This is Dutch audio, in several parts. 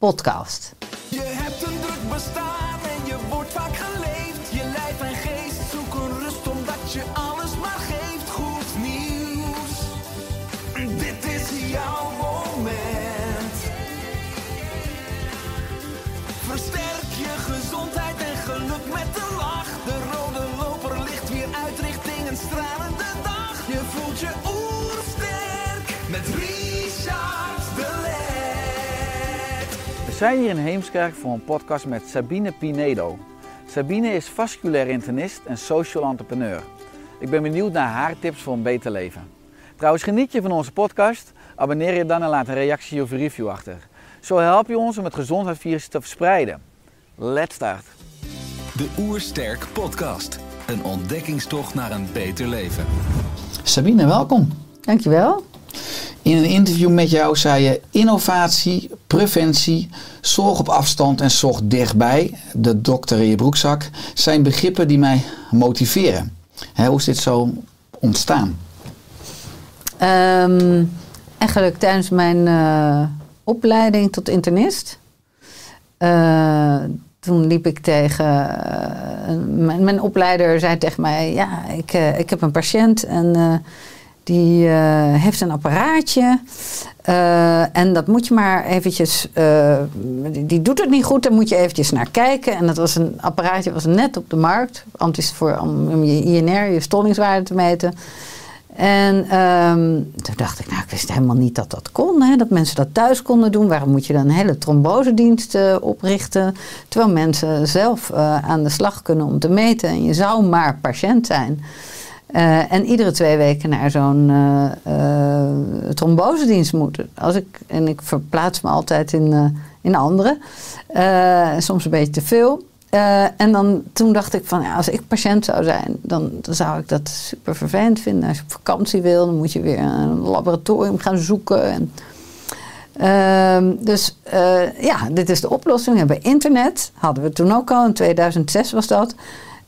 podcast. Zijn hier in Heemskerk voor een podcast met Sabine Pinedo. Sabine is vasculair internist en social entrepreneur. Ik ben benieuwd naar haar tips voor een beter leven. Trouwens, geniet je van onze podcast? Abonneer je dan en laat een reactie of een review achter. Zo help je ons om het gezondheidsvirus te verspreiden. Let's start. De Oersterk Podcast. Een ontdekkingstocht naar een beter leven. Sabine, welkom. Dankjewel. In een interview met jou zei je innovatie, preventie, zorg op afstand en zorg dichtbij, de dokter in je broekzak, zijn begrippen die mij motiveren. Hoe is dit zo ontstaan? Ehm, eigenlijk tijdens mijn eh, opleiding tot internist. eh, toen liep ik tegen. eh, mijn, mijn opleider zei tegen mij: Ja, ik, ik heb een patiënt en die eh, heeft een apparaatje. eh, en dat moet je maar eventjes. eh, die, doet het niet goed, daar moet je eventjes naar kijken. En dat was een apparaatje, was net op de markt. Voor, om je INR, je stollingswaarde te meten. En ehm, toen dacht ik, nou, ik wist helemaal niet dat dat kon. Hè, dat mensen dat thuis konden doen. Waarom moet je dan een hele trombosedienst oprichten? Terwijl mensen zelf aan de slag kunnen om te meten. En je zou maar patiënt zijn. Eh, en iedere twee weken naar zo'n eh, eh, trombosedienst moeten. Als ik, en ik verplaats me altijd in, in anderen. Soms een beetje te veel. En dan, toen dacht ik van, ja, als ik patiënt zou zijn, dan, zou ik dat super vervelend vinden. Als je op vakantie wil, dan moet je weer een laboratorium gaan zoeken. En, Ehm, dus ja, dit is de oplossing. We hebben internet, hadden we toen ook al, in 2006 was dat.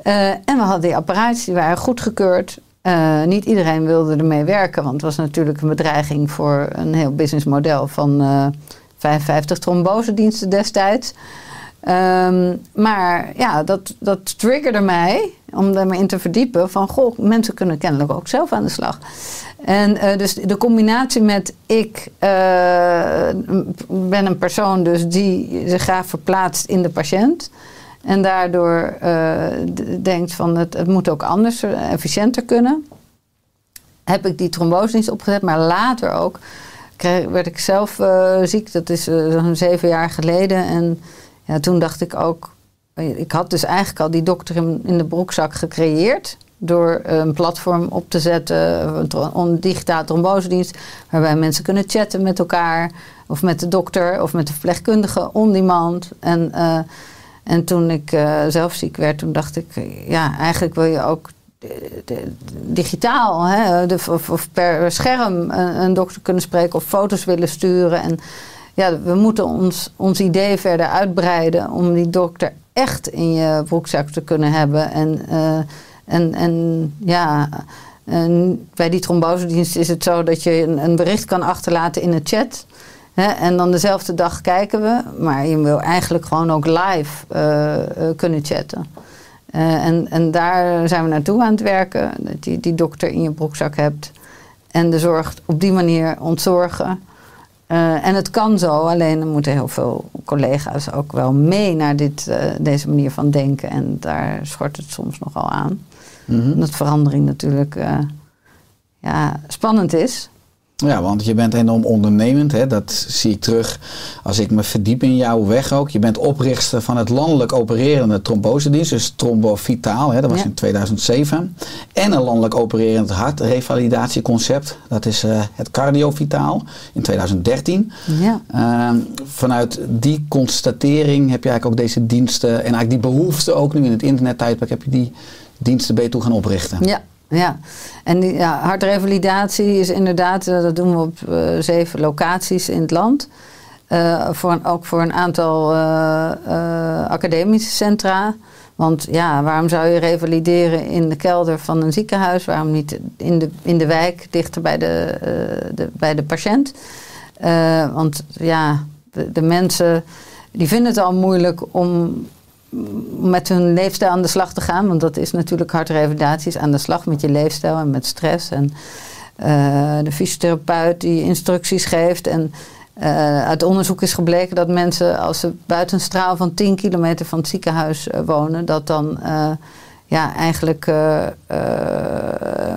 Eh, en we hadden die apparaatjes, die waren goedgekeurd. Eh niet iedereen wilde ermee werken, want het was natuurlijk een bedreiging voor een heel businessmodel van eh 55 trombosediensten destijds. Ehm, maar ja, dat, dat triggerde mij om daarmee in te verdiepen. Van goh, mensen kunnen kennelijk ook zelf aan de slag. En dus de combinatie met ik ben een persoon dus die zich graag verplaatst in de patiënt. En daardoor d- denkt van het, het moet ook anders, eh, efficiënter kunnen. Heb ik die trombosedienst opgezet, maar later ook kreeg, werd ik zelf eh, ziek. Dat is zo'n zeven jaar geleden. En ja, toen dacht ik ook, ik had dus eigenlijk al die dokter in, de broekzak gecreëerd. Door een platform op te zetten, een, digitale trombosedienst, waarbij mensen kunnen chatten met elkaar, of met de dokter, of met de verpleegkundige on demand. En, en toen ik eh, zelf ziek werd, toen dacht ik, eh, ja, eigenlijk wil je ook de- digitaal, hè, de, of, per scherm een, dokter kunnen spreken of foto's willen sturen. En ja, we moeten ons, ons idee verder uitbreiden om die dokter echt in je broekzak te kunnen hebben. En, eh, en, en ja, bij die trombosedienst is het zo dat je een, een bericht kan achterlaten in de chat. En dan dezelfde dag kijken we. Maar je wil eigenlijk gewoon ook live eh, eh, kunnen chatten. Eh, en, en daar zijn we naartoe aan het werken. Dat je die dokter in je broekzak hebt. En de zorg op die manier ontzorgen. En het kan zo, alleen er moeten heel veel collega's ook wel mee naar dit, deze manier van denken. En daar schort het soms nogal aan. Mhm. Omdat verandering natuurlijk ja, spannend is. Ja, want je bent enorm ondernemend. Hè? Dat zie ik terug als ik me verdiep in jouw weg ook. Je bent oprichter van het landelijk opererende trombosedienst, dus Trombovitaal. Hè? Dat was Ja. in 2007. En een landelijk opererend hartrevalidatieconcept. Dat is eh, het Cardiovitaal in 2013. Ja. Ehm, vanuit die constatering heb je eigenlijk ook deze diensten en eigenlijk die behoefte ook nu in het internettijdperk heb je die diensten beter toe gaan oprichten. Ja, ja. En die, hartrevalidatie is inderdaad, eh, dat doen we op eh, zeven locaties in het land. Eh, voor ook voor een aantal academische centra. Want ja, waarom zou je revalideren in de kelder van een ziekenhuis? Waarom niet in de, in de wijk, dichter bij de, de, bij de patiënt? Want ja, de, de mensen die vinden het al moeilijk om met hun leefstijl aan de slag te gaan. Want dat is natuurlijk hartrevalidatie, is aan de slag met je leefstijl en met stress. En eh, de fysiotherapeut die instructies geeft. En eh, uit onderzoek is gebleken dat mensen als ze buiten een straal van 10 kilometer van het ziekenhuis eh, wonen, dat dan ja, eigenlijk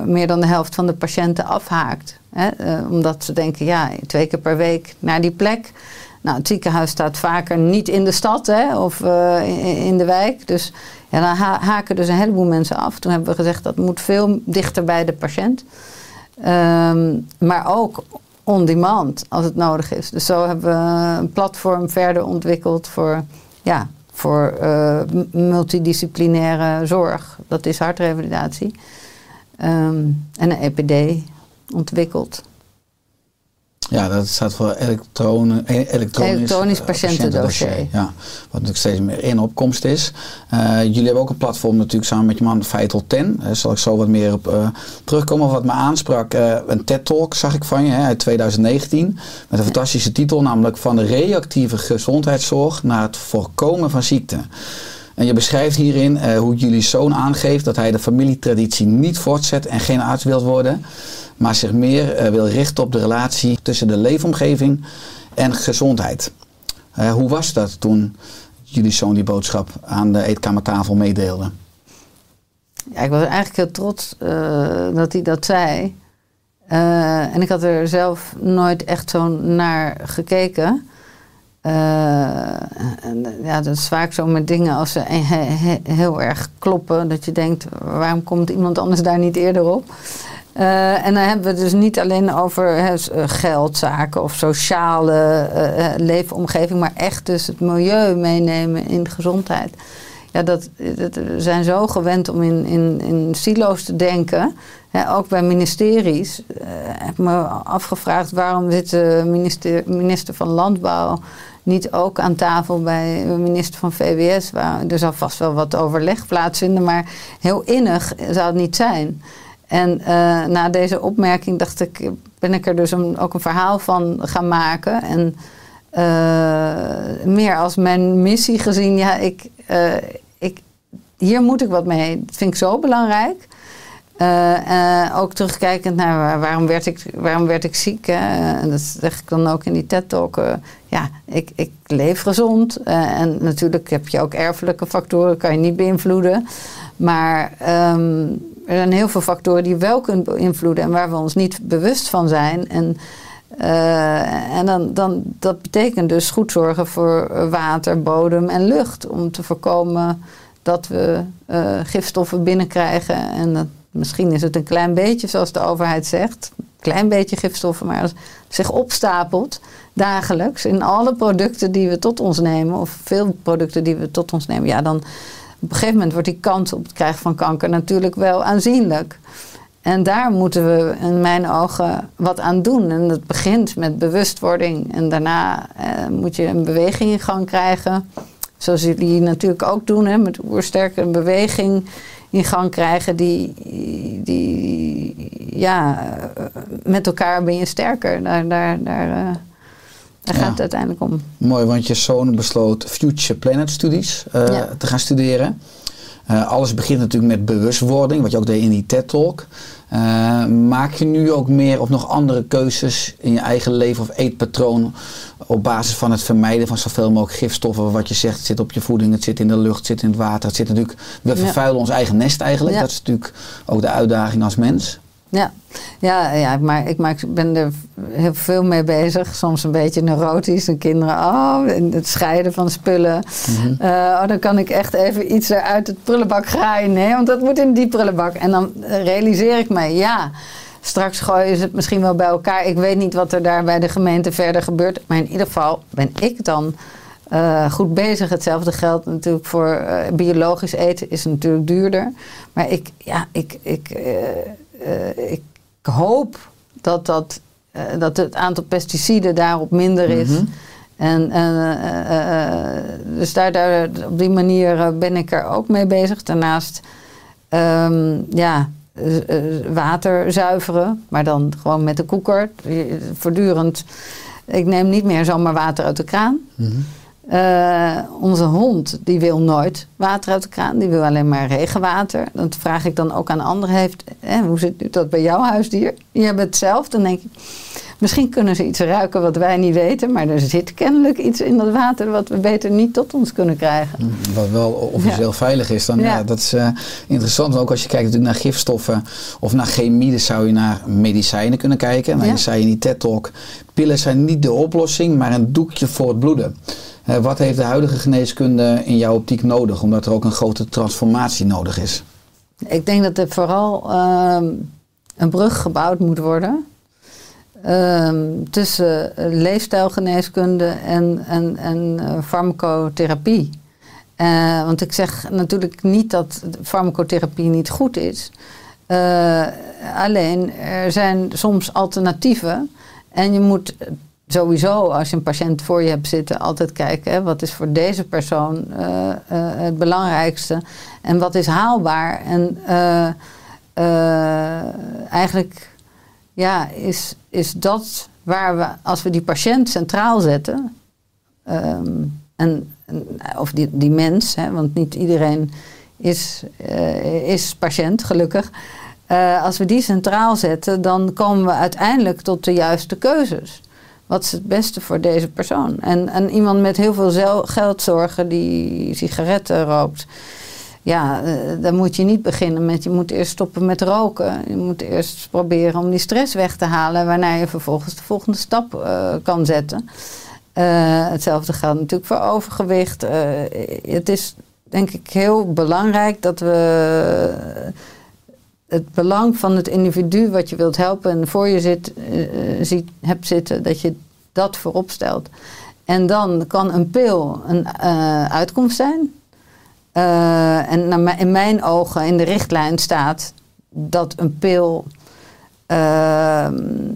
meer dan de helft van de patiënten afhaakt. Hè? Omdat ze denken, ja, twee keer per week naar die plek. Nou, het ziekenhuis staat vaker niet in de stad hè, of eh, in, de wijk. Dus ja, dan ha- haken dus een heleboel mensen af. Toen hebben we gezegd dat moet veel dichter bij de patiënt. Ehm, maar ook on demand als het nodig is. Dus zo hebben we een platform verder ontwikkeld voor, ja, voor eh, multidisciplinaire zorg. Dat is hartrevalidatie. Ehm, en een EPD ontwikkeld. Ja, dat staat voor elektrone, eh, elektronisch, Elektronisch eh, patiëntendossier. Ja, wat natuurlijk steeds meer in opkomst is. Eh, jullie hebben ook een platform natuurlijk samen met je man Feitel Ten. Daar zal ik zo wat meer op eh, terugkomen. Wat me aansprak, eh, een TED-talk zag ik van je hè, uit 2019. Met een fantastische titel, namelijk van de reactieve gezondheidszorg naar het voorkomen van ziekte. En je beschrijft hierin eh, hoe jullie zoon aangeeft dat hij de familietraditie niet voortzet en geen arts wil worden, maar zich meer eh, wil richten op de relatie tussen de leefomgeving en gezondheid. Eh, hoe was dat toen jullie zoon die boodschap aan de eetkamertafel meedeelde? Ja, ik was eigenlijk heel trots eh, dat hij dat zei. En ik had er zelf nooit echt zo naar gekeken. En, ja, dat is vaak zo met dingen als ze he- he- heel erg kloppen. Dat je denkt, waarom komt iemand anders daar niet eerder op? Eh, en dan hebben we het dus niet alleen over eh, geldzaken of sociale eh, leefomgeving, maar echt dus het milieu meenemen in gezondheid. Ja, dat, we zijn zo gewend om in, in, in silo's te denken. Ook bij ministeries. eh, heb me afgevraagd waarom zit de minister, minister van Landbouw niet ook aan tafel bij de minister van VWS. Waar, er zal vast wel wat overleg plaatsvinden, maar heel innig zou het niet zijn. En eh, na deze opmerking dacht ik, ben ik er dus ook een verhaal van gaan maken. En eh, meer als mijn missie gezien, ja, ik, eh, ik, hier moet ik wat mee. Dat vind ik zo belangrijk. Ook terugkijkend naar waar- waarom werd ik, waarom werd ik ziek. En dat zeg ik dan ook in die TED-talk. ja, ik, ik leef gezond. en natuurlijk heb je ook erfelijke factoren, kan je niet beïnvloeden. Maar ehm, er zijn heel veel factoren die wel kunt beïnvloeden en waar we ons niet bewust van zijn. En, eh, en dan, dan, dat betekent dus goed zorgen voor water, bodem en lucht. Om te voorkomen dat we eh, gifstoffen binnenkrijgen. En dat, misschien is het een klein beetje, zoals de overheid zegt. Een klein beetje gifstoffen, maar als het zich opstapelt dagelijks in alle producten die we tot ons nemen, of veel producten die we tot ons nemen, ja, dan op een gegeven moment wordt die kans op het krijgen van kanker natuurlijk wel aanzienlijk. En daar moeten we in mijn ogen wat aan doen. En dat begint met bewustwording. En daarna eh, moet je een beweging in gang krijgen. Zoals jullie natuurlijk ook doen, hè, met Oersterk een beweging in gang krijgen die, die ja, eh, met elkaar ben je sterker. Daar, daar, daar, eh, daar Ja. gaat het uiteindelijk om. Mooi, want je zoon besloot Future Planet Studies eh, Ja. te gaan studeren. Eh, alles begint natuurlijk met bewustwording, wat je ook deed in die TED-talk. Eh, maak je nu ook meer of nog andere keuzes in je eigen leven of eetpatroon op basis van het vermijden van zoveel mogelijk gifstoffen? Wat je zegt, het zit op je voeding, het zit in de lucht, het zit in het water. Het zit natuurlijk, we Ja. vervuilen ons eigen nest eigenlijk. Dat is natuurlijk ook de uitdaging als mens. Ja, ja, ja maar ik maak, ben er heel veel mee bezig. Soms een beetje neurotisch. De kinderen, oh, en het scheiden van spullen. Eh, oh, dan kan ik echt even iets uit het prullenbak graaien. Nee, want dat moet in die prullenbak. En dan realiseer ik mij, ja, straks gooien ze het misschien wel bij elkaar. Ik weet niet wat er daar bij de gemeente verder gebeurt. Maar in ieder geval ben ik dan eh, goed bezig. Hetzelfde geldt natuurlijk voor eh, biologisch eten, is natuurlijk duurder. Maar ik, ja, ik, ik, eh, ik hoop dat, dat, dat het aantal pesticiden daarop minder is. Mhm. En dus daar, daar, op die manier ben ik er ook mee bezig. Daarnaast, ehm, ja, water zuiveren, maar dan gewoon met de koeker. Voortdurend. Ik neem niet meer zomaar water uit de kraan. Mhm. Eh, onze hond die wil nooit water uit de kraan, die wil alleen maar regenwater. Dat vraag ik dan ook aan anderen. Heeft, hoe zit dat bij jouw huisdier? Je hebt het zelf. Dan denk ik, misschien kunnen ze iets ruiken wat wij niet weten, maar er zit kennelijk iets in dat water wat we beter niet tot ons kunnen krijgen. Wat wel officieel Ja. veilig is. Dan, ja. Ja. dat is eh, interessant. Ook als je kijkt natuurlijk naar gifstoffen of naar chemie, dan zou je naar medicijnen kunnen kijken. Nou, Ja. je zei in die TED Talk, pillen zijn niet de oplossing, maar een doekje voor het bloeden. Eh, wat heeft de huidige geneeskunde in jouw optiek nodig? Omdat er ook een grote transformatie nodig is. Ik denk dat er vooral ehm, een brug gebouwd moet worden. ehm, tussen eh, leefstijlgeneeskunde en, en, en eh, farmacotherapie. Want ik zeg natuurlijk niet dat farmacotherapie niet goed is. Alleen, er zijn soms alternatieven. En je moet sowieso, als je een patiënt voor je hebt zitten, altijd kijken... Hè, wat is voor deze persoon eh, eh, het belangrijkste... en wat is haalbaar. En eh, eigenlijk ja, is, is dat waar we, als we die patiënt centraal zetten... ehm, en, of die, die mens, hè, want niet iedereen is, is patiënt, gelukkig. Als we die centraal zetten, dan komen we uiteindelijk tot de juiste keuzes. Wat is het beste voor deze persoon? En, en iemand met heel veel geldzorgen die sigaretten rookt. Ja, eh, dan moet je niet beginnen met je moet eerst stoppen met roken. Je moet eerst proberen om die stress weg te halen, waarna je vervolgens de volgende stap eh, kan zetten. Eh, hetzelfde geldt natuurlijk voor overgewicht. Het is denk ik heel belangrijk dat we het belang van het individu wat je wilt helpen en voor je zit, eh, eh, ziet, hebt zitten, dat je dat voorop stelt. En dan kan een pil een eh, uitkomst zijn. En in mijn ogen in de richtlijn staat dat een pil.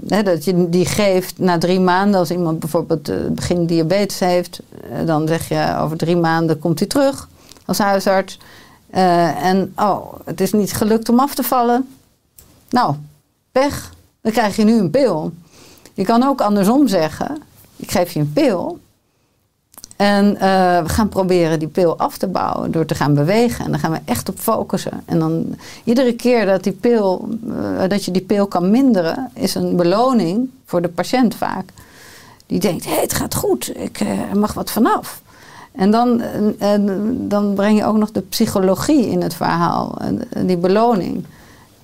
hè, dat je die geeft na drie maanden. Als iemand bijvoorbeeld begin diabetes heeft, dan zeg je over drie maanden komt hij terug als huisarts. Eh, en oh, het is niet gelukt om af te vallen. Nou, pech. Dan krijg je nu een pil. Je kan ook andersom zeggen: ik geef je een pil. En eh, we gaan proberen die pil af te bouwen door te gaan bewegen. En dan gaan we echt op focussen. En dan iedere keer dat, die pil, eh, dat je die pil kan minderen, is een beloning voor de patiënt vaak. Die denkt, hé, het gaat goed, ik, mag wat vanaf. En dan, dan breng je ook nog de psychologie in het verhaal. Die beloning.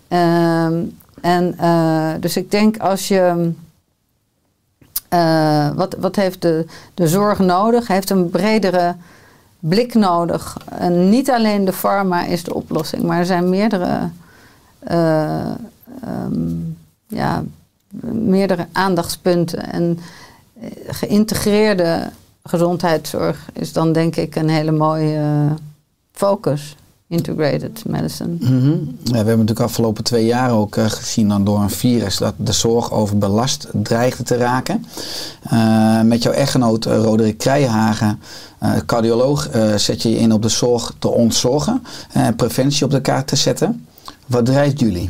Ehm, en eh, dus ik denk als je... eh, wat, wat heeft de, de zorg nodig? Heeft een bredere blik nodig. En niet alleen de pharma is de oplossing, maar er zijn meerdere, eh, ehm, ja, meerdere aandachtspunten. En geïntegreerde gezondheidszorg is dan denk ik een hele mooie eh, focus. Integrated medicine. Mhm. Ja, we hebben natuurlijk afgelopen twee jaar ook eh, gezien dan door een virus dat de zorg overbelast dreigde te raken. Eh, met jouw echtgenoot eh, Roderick Krijhagen, cardioloog, zet je je in op de zorg te ontzorgen en preventie op de kaart te zetten. Wat drijft jullie?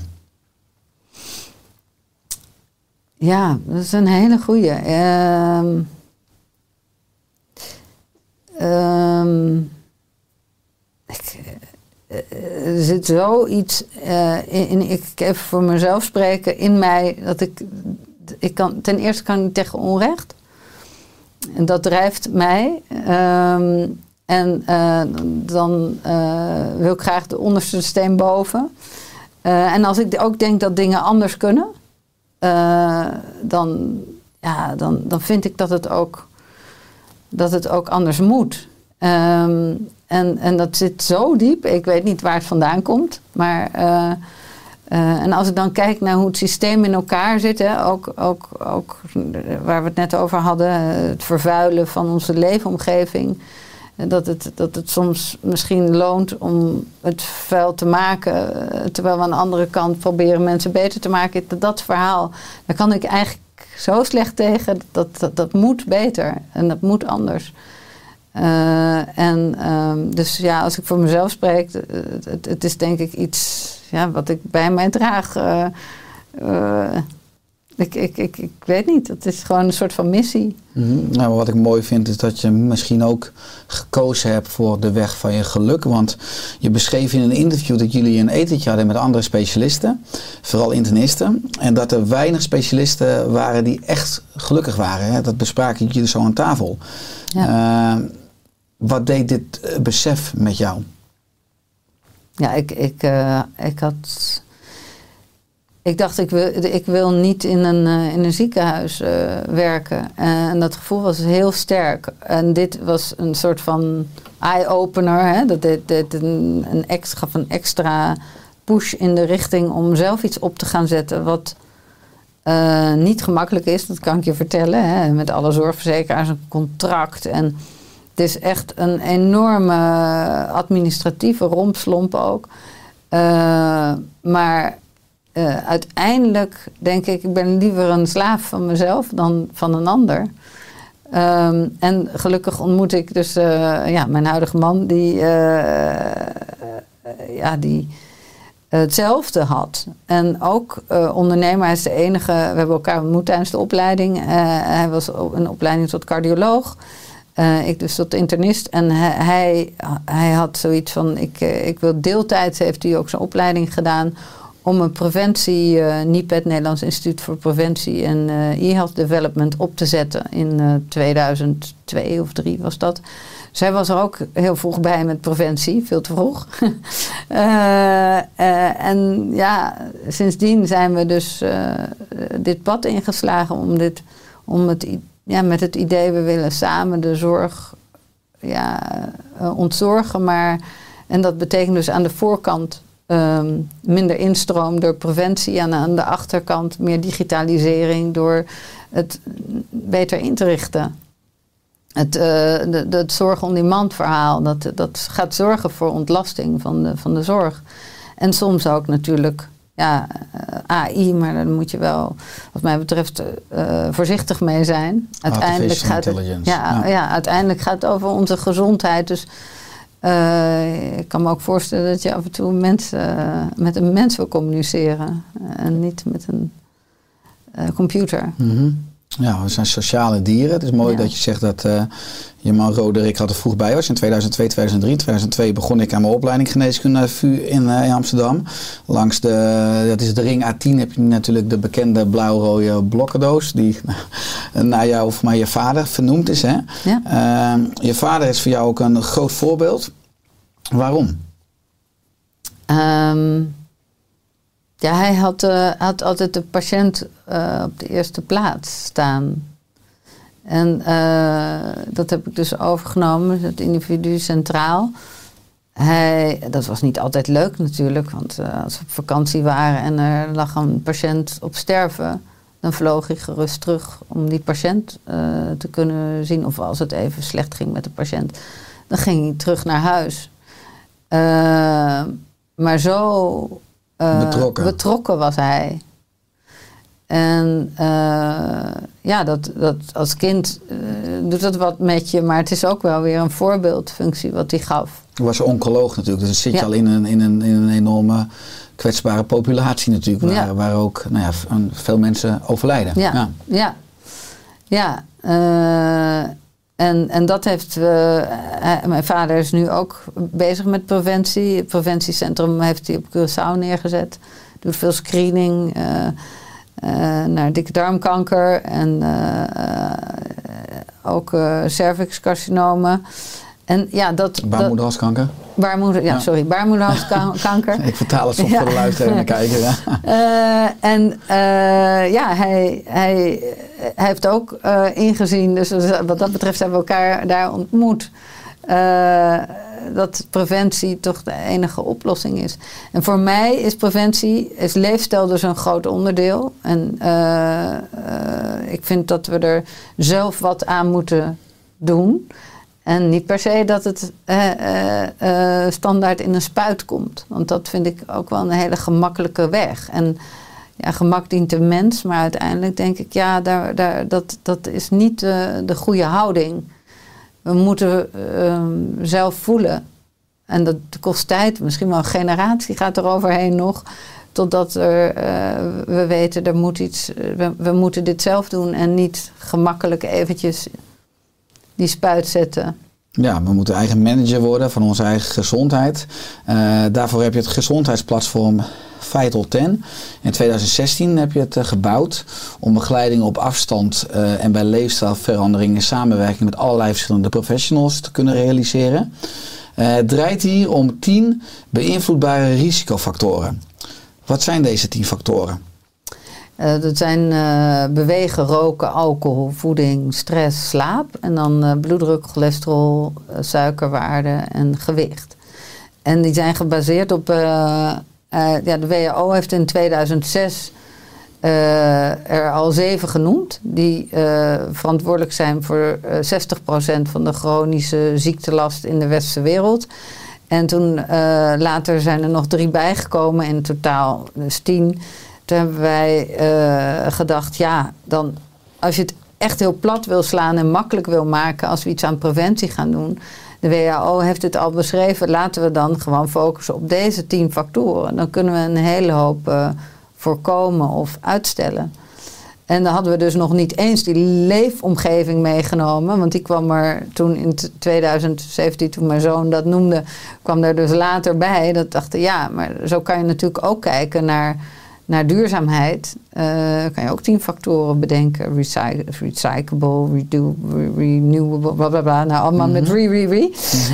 Ja, dat is een hele goeie. Ehm, ik, eh, er zit zoiets eh, in, in, ik even voor mezelf spreken, in mij dat ik, ik kan, ten eerste kan ik tegen onrecht. En dat drijft mij. Ehm, en eh, dan eh, wil ik graag de onderste steen boven. Eh, en als ik ook denk dat dingen anders kunnen, eh, dan, ja, dan, dan vind ik dat het ook, dat het ook anders moet. Ehm, en, en dat zit zo diep. Ik weet niet waar het vandaan komt. Maar, eh, eh, en als ik dan kijk naar hoe het systeem in elkaar zit, hè, ook, ook, ook waar we het net over hadden, eh, het vervuilen van onze leefomgeving. Dat het, dat het soms misschien loont om het vuil te maken, terwijl we aan de andere kant proberen mensen beter te maken. Dat, dat verhaal, daar kan ik eigenlijk zo slecht tegen. Dat, dat, dat moet beter en dat moet anders. Eh, en ehm, dus ja, als ik voor mezelf spreek, eh, het, het, is denk ik iets ja, wat ik bij mij draag. eh, ik, ik, ik, ik weet niet, het is gewoon een soort van missie. Mhm. Nou, wat ik mooi vind is dat je misschien ook gekozen hebt voor de weg van je geluk. Want je beschreef in een interview dat jullie een etentje hadden met andere specialisten, vooral internisten. En dat er weinig specialisten waren die echt gelukkig waren. Hè? Dat bespraken jullie zo aan tafel. Ja. Eh, wat deed dit eh, besef met jou? Ja, ik, ik, eh, ik had. Ik dacht, ik wil, ik wil niet in een, eh, in een ziekenhuis eh, werken. en dat gevoel was heel sterk. En dit was een soort van eye-opener. Dat dit, een, een extra, gaf een extra push in de richting om zelf iets op te gaan zetten. Wat eh, niet gemakkelijk is, dat kan ik je vertellen. Hè? Met alle zorgverzekeraars een contract. En het is echt een enorme administratieve rompslomp ook. Eh, maar eh, uiteindelijk denk ik, ik ben liever een slaaf van mezelf dan van een ander. Ehm, en gelukkig ontmoet ik dus eh, ja, mijn huidige man, die, eh, ja, die hetzelfde had. En ook ondernemer, hij is de enige, we hebben elkaar ontmoet tijdens de opleiding. Hij was een opleiding tot cardioloog. Ik dus tot internist. En hij, hij, had zoiets van, ik, ik wil deeltijds, heeft hij ook zijn opleiding gedaan... om een preventie, eh NIPET, Nederlands Instituut voor Preventie en eh e-health development op te zetten. In eh 2002 of 3 was dat. Zij was er ook heel vroeg bij met preventie, veel te vroeg. Eh, eh, en ja, sindsdien zijn we dus eh, dit pad ingeslagen om, dit, om het, ja, met het idee, we willen samen de zorg ja, eh, ontzorgen. Maar, en dat betekent dus aan de voorkant ehm, minder instroom door preventie. En aan de achterkant meer digitalisering door het beter in te richten. Het, eh, het zorg-on-demand verhaal, dat, dat gaat zorgen voor ontlasting van de, van de zorg. En soms ook natuurlijk ja, eh, AI, maar daar moet je wel, wat mij betreft, eh, voorzichtig mee zijn. Uiteindelijk gaat, het, ja, ja. ja. uiteindelijk gaat het over onze gezondheid. Dus eh, ik kan me ook voorstellen dat je af en toe mensen, eh, met een mens wil communiceren. eh, en niet met een computer. Mhm. Ja, we zijn sociale dieren. Het is mooi Ja. dat je zegt dat je man Roderick had er vroeg bij was. In 2002, 2003. In 2002 begon ik aan mijn opleiding geneeskunde VU in, in Amsterdam. Langs de, dat is de ring A10, heb je natuurlijk de bekende blauw-rode blokkendoos. Die naar jou of maar je vader vernoemd is. Hè? Ja. Ehm, je vader is voor jou ook een groot voorbeeld. Waarom? Ehm, ja, hij had, eh, had altijd de patiënt eh, op de eerste plaats staan. En eh, dat heb ik dus overgenomen, het individu centraal. Hij, dat was niet altijd leuk natuurlijk, want als we op vakantie waren en er lag een patiënt op sterven, dan vloog hij gerust terug om die patiënt te kunnen zien. Of als het even slecht ging met de patiënt, dan ging hij terug naar huis. Eh, maar zo eh, Betrokken. betrokken was hij. En eh, ja, dat, dat als kind doet dat wat met je, maar het is ook wel weer een voorbeeldfunctie wat hij gaf. Je was oncoloog natuurlijk, dus dan zit je Ja. al in een, in, een, in een enorme kwetsbare populatie natuurlijk, waar, Ja. waar ook nou ja, veel mensen overlijden. Ja, ja. ja. eh, en, en dat heeft. hij- mijn vader is nu ook bezig met preventie. Het preventiecentrum heeft hij op Curaçao neergezet. Doet veel screening naar dikke darmkanker en ook cervixcarcinomen. En ja, dat Baarmoederhalskanker. Baarmoeder, ja, Ja. sorry, baarmoederhalskanker. Ik vertaal het soms voor de luisteraar en de kijker. Ja. Eh, en eh, ja, hij, hij, hij heeft ook eh, ingezien, dus wat dat betreft hebben we elkaar daar ontmoet, dat preventie toch de enige oplossing is. En voor mij is preventie, is leefstijl dus een groot onderdeel. En ik vind dat we er zelf wat aan moeten doen. En niet per se dat het eh, eh, standaard in een spuit komt. Want dat vind ik ook wel een hele gemakkelijke weg. En ja, gemak dient de mens, maar uiteindelijk denk ik, ja, daar, daar, dat, dat is niet eh, de goede houding. We moeten eh, zelf voelen. En dat kost tijd, misschien wel een generatie gaat er overheen nog. Totdat er, we weten, er moet iets, we moeten dit zelf doen en niet gemakkelijk eventjes die spuit zetten. Ja, we moeten eigen manager worden van onze eigen gezondheid. Eh, daarvoor heb je het gezondheidsplatform Vital 10. In 2016 heb je het eh, gebouwd om begeleiding op afstand eh, en bij leefstijlverandering in samenwerking met allerlei verschillende professionals te kunnen realiseren. Het draait hier om 10 beïnvloedbare risicofactoren. Wat zijn deze 10 factoren? Eh, dat zijn eh, bewegen, roken, alcohol, voeding, stress, slaap. En dan eh, bloeddruk, cholesterol, suikerwaarde en gewicht. En die zijn gebaseerd op. ja, de WHO heeft in 2006 eh, er al zeven genoemd. Die verantwoordelijk zijn voor eh 60% van de chronische ziektelast in de westerse wereld. En toen later zijn er nog drie bijgekomen, in totaal dus tien. Toen hebben wij eh, gedacht, ja, dan als je het echt heel plat wil slaan en makkelijk wil maken als we iets aan preventie gaan doen. De WHO heeft het al beschreven, laten we dan gewoon focussen op deze tien factoren. Dan kunnen we een hele hoop eh, voorkomen of uitstellen. En dan hadden we dus nog niet eens die leefomgeving meegenomen. Want die kwam er toen in t- 2017, toen mijn zoon dat noemde, kwam er dus later bij. Dat dachten, ja, maar zo kan je natuurlijk ook kijken naar, naar duurzaamheid. Eh, kan je ook tien factoren bedenken. Recy recyclable, redo, re- renewable, bla bla bla. Nou, allemaal met re, re, re.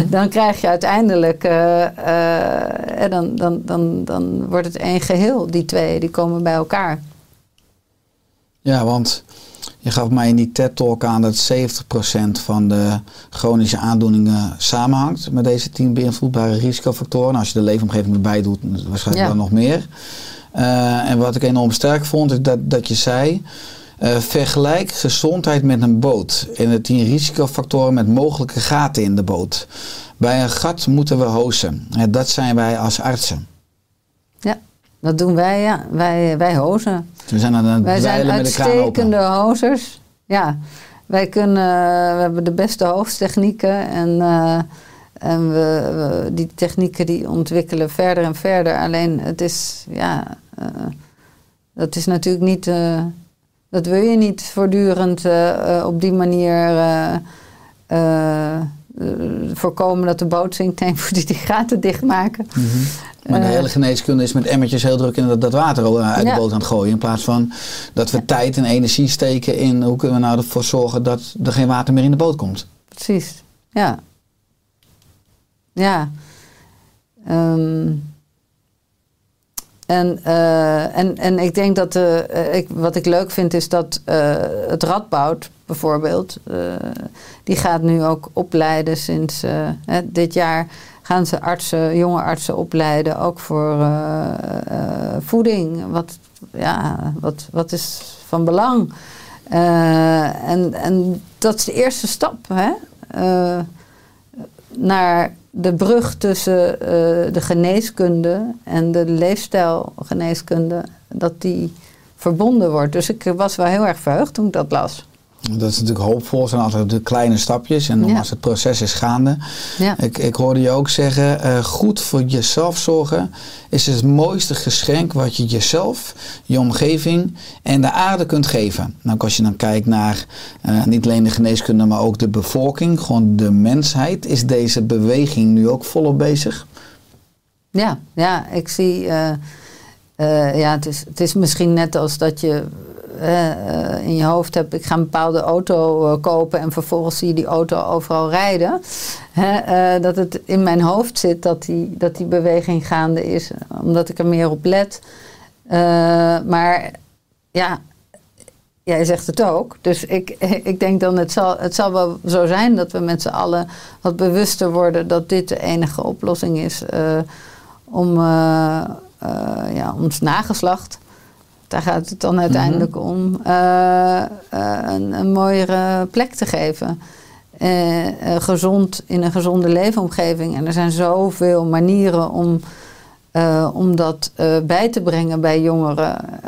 Dan krijg je uiteindelijk, eh, eh, dan, dan, dan, dan wordt het één geheel. Die twee, die komen bij elkaar. Ja, want je gaf mij in die TED-talk aan dat 70% van de chronische aandoeningen samenhangt met deze 10 beïnvloedbare risicofactoren. Als je de leefomgeving erbij doet, waarschijnlijk Ja. dan nog meer. Eh, en wat ik enorm sterk vond, is dat, dat je zei. eh, vergelijk gezondheid met een boot. En de 10 risicofactoren met mogelijke gaten in de boot. Bij een gat moeten we hozen. En dat zijn wij als artsen. Ja, dat doen wij, ja. Wij, wij hozen. We zijn aan het Wij zijn met de uitstekende hozers. Ja, wij kunnen, we hebben de beste hoofdtechnieken en, eh, en we, we- die technieken die ontwikkelen verder en verder. Alleen het is, ja, eh, dat is natuurlijk niet, eh, dat wil je niet voortdurend eh, op die manier voorkomen dat de boot zinkt. Moet je die gaten dichtmaken. Maar de hele geneeskunde is met emmertjes heel druk in dat, dat water uit Ja. de boot aan het gooien. In plaats van dat we tijd en energie steken in hoe kunnen we nou ervoor zorgen dat er geen water meer in de boot komt. Precies, ja. Ja. Ehm, en, eh, en, en ik denk dat, eh, eh, ik, wat ik leuk vind is dat het Radboud bijvoorbeeld, die gaat nu ook opleiden sinds dit jaar gaan ze artsen, jonge artsen opleiden, ook voor voeding. Wat, ja, wat, wat is van belang? En, en dat is de eerste stap hè? Naar de brug tussen eh, de geneeskunde en de leefstijlgeneeskunde, dat die verbonden wordt. Dus ik was wel heel erg verheugd toen ik dat las. Dat is natuurlijk hoopvol, zijn altijd de kleine stapjes en dan Ja. als het proces is gaande. Ja. Ik, ik hoorde je ook zeggen, eh, goed voor jezelf zorgen is het mooiste geschenk wat je jezelf, je omgeving en de aarde kunt geven. Nou, als je dan kijkt naar eh, niet alleen de geneeskunde, maar ook de bevolking, gewoon de mensheid, is deze beweging nu ook volop bezig? Ja, ja ik zie. eh, ja, het, is, het is misschien net als dat je eh, eh, in je hoofd hebt, ik ga een bepaalde auto eh, kopen en vervolgens zie je die auto overal rijden. Hè, dat het in mijn hoofd zit dat die, dat die beweging gaande is, omdat ik er meer op let. Maar ja, jij zegt het ook. Dus ik, ik denk dan, het zal, het zal wel zo zijn dat we met z'n allen wat bewuster worden dat dit de enige oplossing is om eh, ja, ons nageslacht. Daar gaat het dan uiteindelijk om. eh, eh, een, een mooiere plek te geven. Eh, gezond in een gezonde leefomgeving. En er zijn zoveel manieren om, om dat bij te brengen bij jongeren.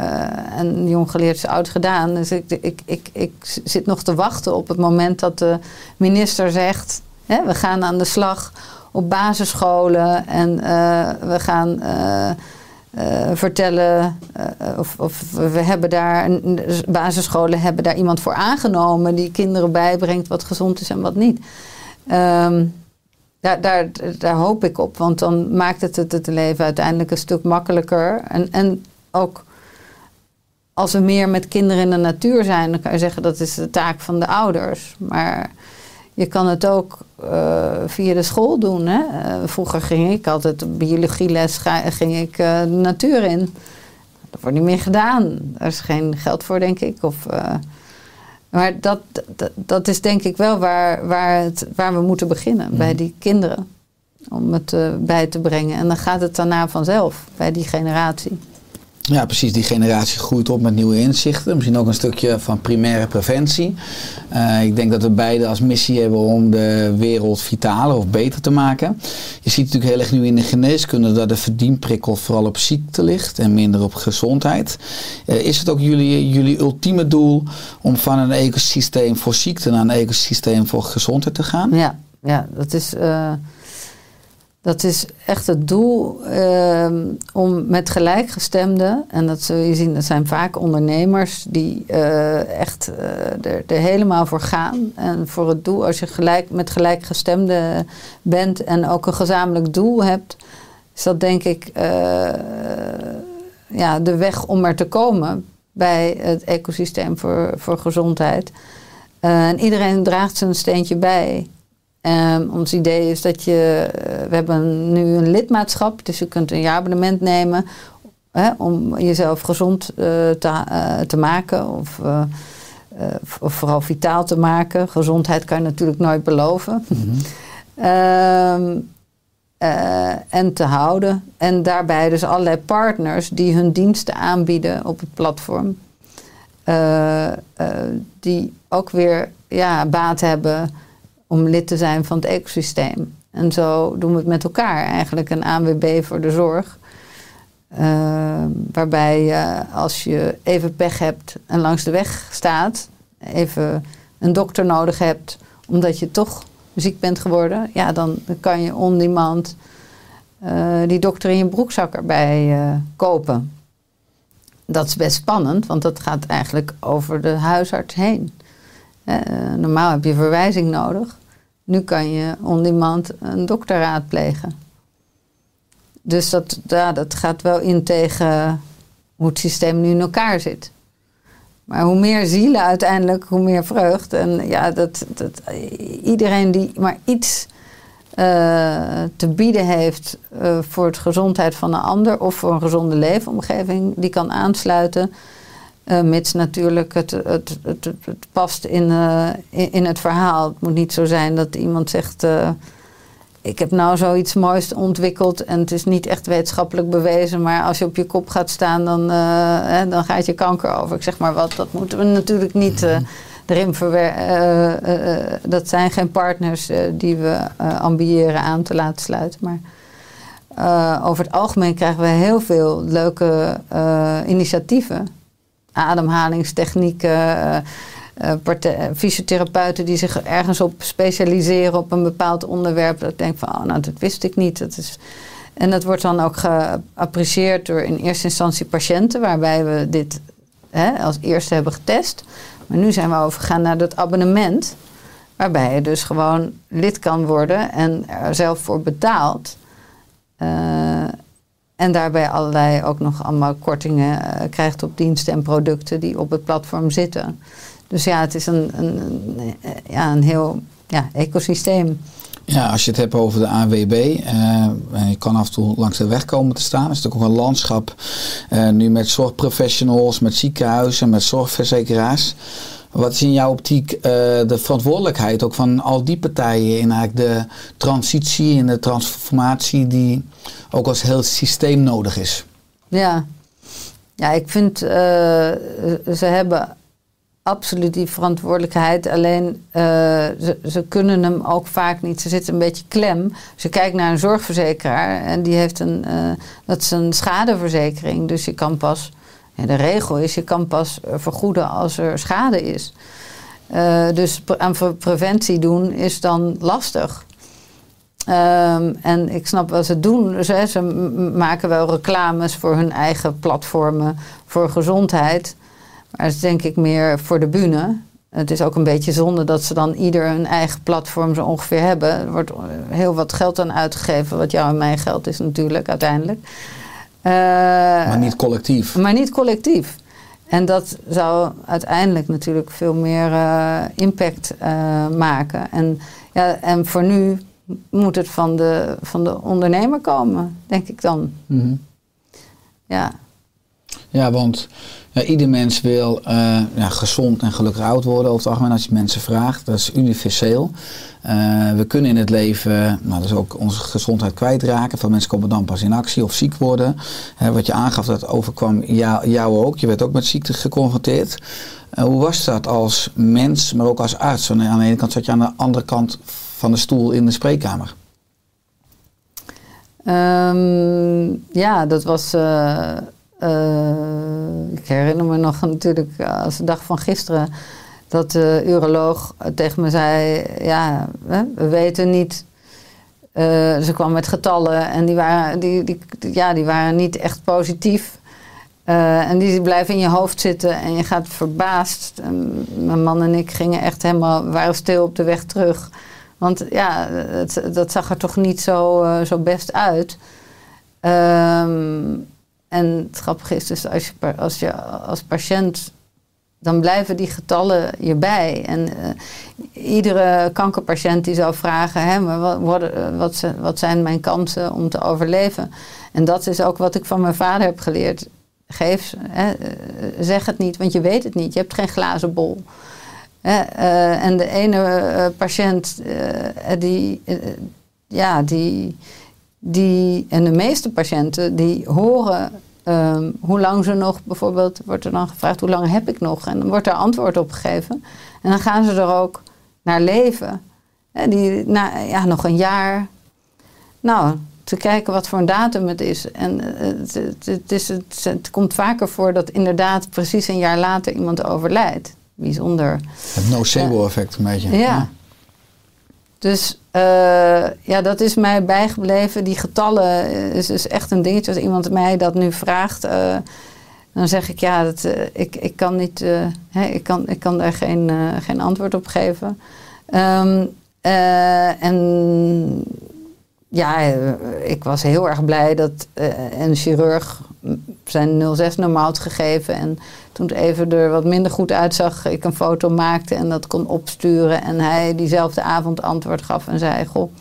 En jong geleerd is oud gedaan. Dus ik, ik, ik, ik zit nog te wachten op het moment dat de minister zegt: hè, we gaan aan de slag op basisscholen en we gaan. Eh, vertellen, eh, of, of we hebben daar, basisscholen hebben daar iemand voor aangenomen die kinderen bijbrengt wat gezond is en wat niet. Ehm, daar, daar, daar hoop ik op, want dan maakt het het, het leven uiteindelijk een stuk makkelijker. En, en ook als we meer met kinderen in de natuur zijn, dan kan je zeggen dat is de taak van de ouders. Maar je kan het ook eh, via de school doen. Hè? Eh, vroeger ging ik altijd biologieles ging ik eh, de natuur in. Dat wordt niet meer gedaan. Daar is geen geld voor, denk ik. Of, maar dat, dat, dat is denk ik wel waar, waar, het, waar we moeten beginnen. Bij die kinderen. Om het bij te brengen. En dan gaat het daarna vanzelf. Bij die generatie. Ja, precies. Die generatie groeit op met nieuwe inzichten. Misschien ook een stukje van primaire preventie. Eh, ik denk dat we beide als missie hebben om de wereld vitaler of beter te maken. Je ziet natuurlijk heel erg nu in de geneeskunde dat de verdienprikkel vooral op ziekte ligt en minder op gezondheid. Eh, is het ook jullie, jullie ultieme doel om van een ecosysteem voor ziekte naar een ecosysteem voor gezondheid te gaan? Ja, ja dat, is, eh, dat is echt het doel ehm, om met gelijkgestemden, en dat zul je zien, dat zijn vaak ondernemers die eh, echt eh, er, helemaal voor gaan. En voor het doel, als je gelijk, met gelijkgestemden bent en ook een gezamenlijk doel hebt, is dat denk ik eh, ja, de weg om er te komen bij het ecosysteem voor, voor gezondheid. En iedereen draagt zijn steentje bij. Ehm, ons idee is dat je, eh, we hebben nu een lidmaatschap, dus je kunt een jaarabonnement nemen hè, om jezelf gezond eh, te, eh, te maken of, of vooral vitaal te maken. Gezondheid kan je natuurlijk nooit beloven. Ehm, eh, en te houden. En daarbij dus allerlei partners die hun diensten aanbieden op het platform. Die ook weer ja, baat hebben om lid te zijn van het ecosysteem. En zo doen we het met elkaar eigenlijk, een ANWB voor de zorg. Eh, waarbij je als je even pech hebt en langs de weg staat, even een dokter nodig hebt, omdat je toch ziek bent geworden, ja, dan kan je on demand eh, die dokter in je broekzak erbij eh, kopen. Dat is best spannend, want dat gaat eigenlijk over de huisarts heen. Eh, normaal heb je verwijzing nodig. Nu kan je on demand een dokter raadplegen. Dus dat, ja, dat gaat wel in tegen hoe het systeem nu in elkaar zit. Maar hoe meer zielen uiteindelijk, hoe meer vreugd. En ja, dat, dat, iedereen die maar iets eh, te bieden heeft eh, voor de gezondheid van een ander of voor een gezonde leefomgeving, die kan aansluiten. Eh, mits natuurlijk het, het, het, past in, eh, in, in het verhaal. Het moet niet zo zijn dat iemand zegt. eh, ik heb nou zoiets moois ontwikkeld en het is niet echt wetenschappelijk bewezen, maar als je op je kop gaat staan, dan, hè, dan gaat je kanker over. Ik zeg maar wat, dat moeten we natuurlijk niet erin verwerken. dat zijn geen partners die we ambiëren aan te laten sluiten. Maar over het algemeen krijgen we heel veel leuke initiatieven. Ademhalingstechnieken. eh, eh, partij- fysiotherapeuten die zich ergens op specialiseren op een bepaald onderwerp. Dat ik denk van, oh, nou, dat wist ik niet. Dat is... En dat wordt dan ook geapprecieerd door in eerste instantie patiënten, waarbij we dit hè, als eerste hebben getest. Maar nu zijn we overgegaan naar dat abonnement, waarbij je dus gewoon lid kan worden en er zelf voor betaalt. Eh, en daarbij allerlei ook nog allemaal kortingen eh, krijgt op diensten en producten die op het platform zitten. Dus ja, het is een, een, ja, een heel ja, ecosysteem. Ja, als je het hebt over de AWB, eh, je kan af en toe langs de weg komen te staan. is natuurlijk ook een landschap eh, nu met zorgprofessionals, met ziekenhuizen, met zorgverzekeraars. Wat is in jouw optiek eh, de verantwoordelijkheid ook van al die partijen in eigenlijk de transitie en de transformatie die ook als heel systeem nodig is? Ja, ja ik vind uh, ze hebben absoluut die verantwoordelijkheid. Alleen uh, ze, ze, kunnen hem ook vaak niet. Ze zitten een beetje klem. Als je kijkt naar een zorgverzekeraar en die heeft een, dat is een schadeverzekering. Dus je kan pas, de regel is, je kan pas vergoeden als er schade is. Uh, dus aan preventie doen is dan lastig. Um, en ik snap wat ze doen. Ze, maken wel reclames voor hun eigen platformen voor gezondheid. Maar het is denk ik meer voor de bühne. Het is ook een beetje zonde dat ze dan ieder hun eigen platform zo ongeveer hebben. Er wordt heel wat geld aan uitgegeven, wat jou en mijn geld is natuurlijk uiteindelijk. Uh, maar niet collectief. Maar niet collectief. En dat zou uiteindelijk natuurlijk veel meer uh, impact uh, maken. En, ja, en voor nu moet het van de, van de ondernemer komen, denk ik dan. Mm -hmm. Ja. Ja, want ja, ieder mens wil ja, gezond en gelukkig oud worden over het algemeen als je mensen vraagt. Dat is universeel. Uh, we kunnen in het leven, nou, dus ook onze gezondheid kwijtraken. Veel mensen komen dan pas in actie of ziek worden. Wat je aangaf, dat overkwam jou, jou ook. Je werd ook met ziekte geconfronteerd. hoe was dat als mens, maar ook als arts? Aan de ene kant zat je aan de andere kant van de stoel in de spreekkamer. Um, ja, dat was ik herinner me nog natuurlijk als de dag van gisteren dat de uroloog tegen me zei: Ja, we weten niet. Uh, ze kwam met getallen en die waren, die, die, ja, die waren niet echt positief. En die blijven in je hoofd zitten en je gaat verbaasd. En mijn man en ik gingen echt helemaal, waren stil op de weg terug. Want ja, het, dat zag er toch niet zo, zo best uit. Um, en het grappige is dus als je als, je als patiënt, dan blijven die getallen je bij. En uh, iedere kankerpatiënt die zou vragen, hè, maar wat, wat, wat zijn mijn kansen om te overleven? En dat is ook wat ik van mijn vader heb geleerd. Geef, hè, zeg het niet, want je weet het niet. Je hebt geen glazen bol. Hè, en de ene patiënt, die, ja, die, die, en de meeste patiënten, die horen um, hoe lang ze nog, bijvoorbeeld, wordt er dan gevraagd, hoe lang heb ik nog? En dan wordt er antwoord op gegeven. En dan gaan ze er ook naar leven. En die, na, ja, nog een jaar. Nou, te kijken wat voor een datum het is. En het, het, het, is, het, het komt vaker voor dat inderdaad precies een jaar later iemand overlijdt. Bijzonder. Het nocebo-effect een beetje. Ja. ja. Dus uh, ja, dat is mij bijgebleven. Die getallen is, is echt een dingetje. Als iemand mij dat nu vraagt, uh, dan zeg ik ja, dat, ik, ik kan niet, ik, kan, ik kan daar geen, geen antwoord op geven. Um, en ja, ik was heel erg blij dat een chirurg zijn 06-nummer had gegeven. En toen het even er wat minder goed uitzag, ik een foto maakte en dat kon opsturen. En hij diezelfde avond antwoord gaf en zei: Goh,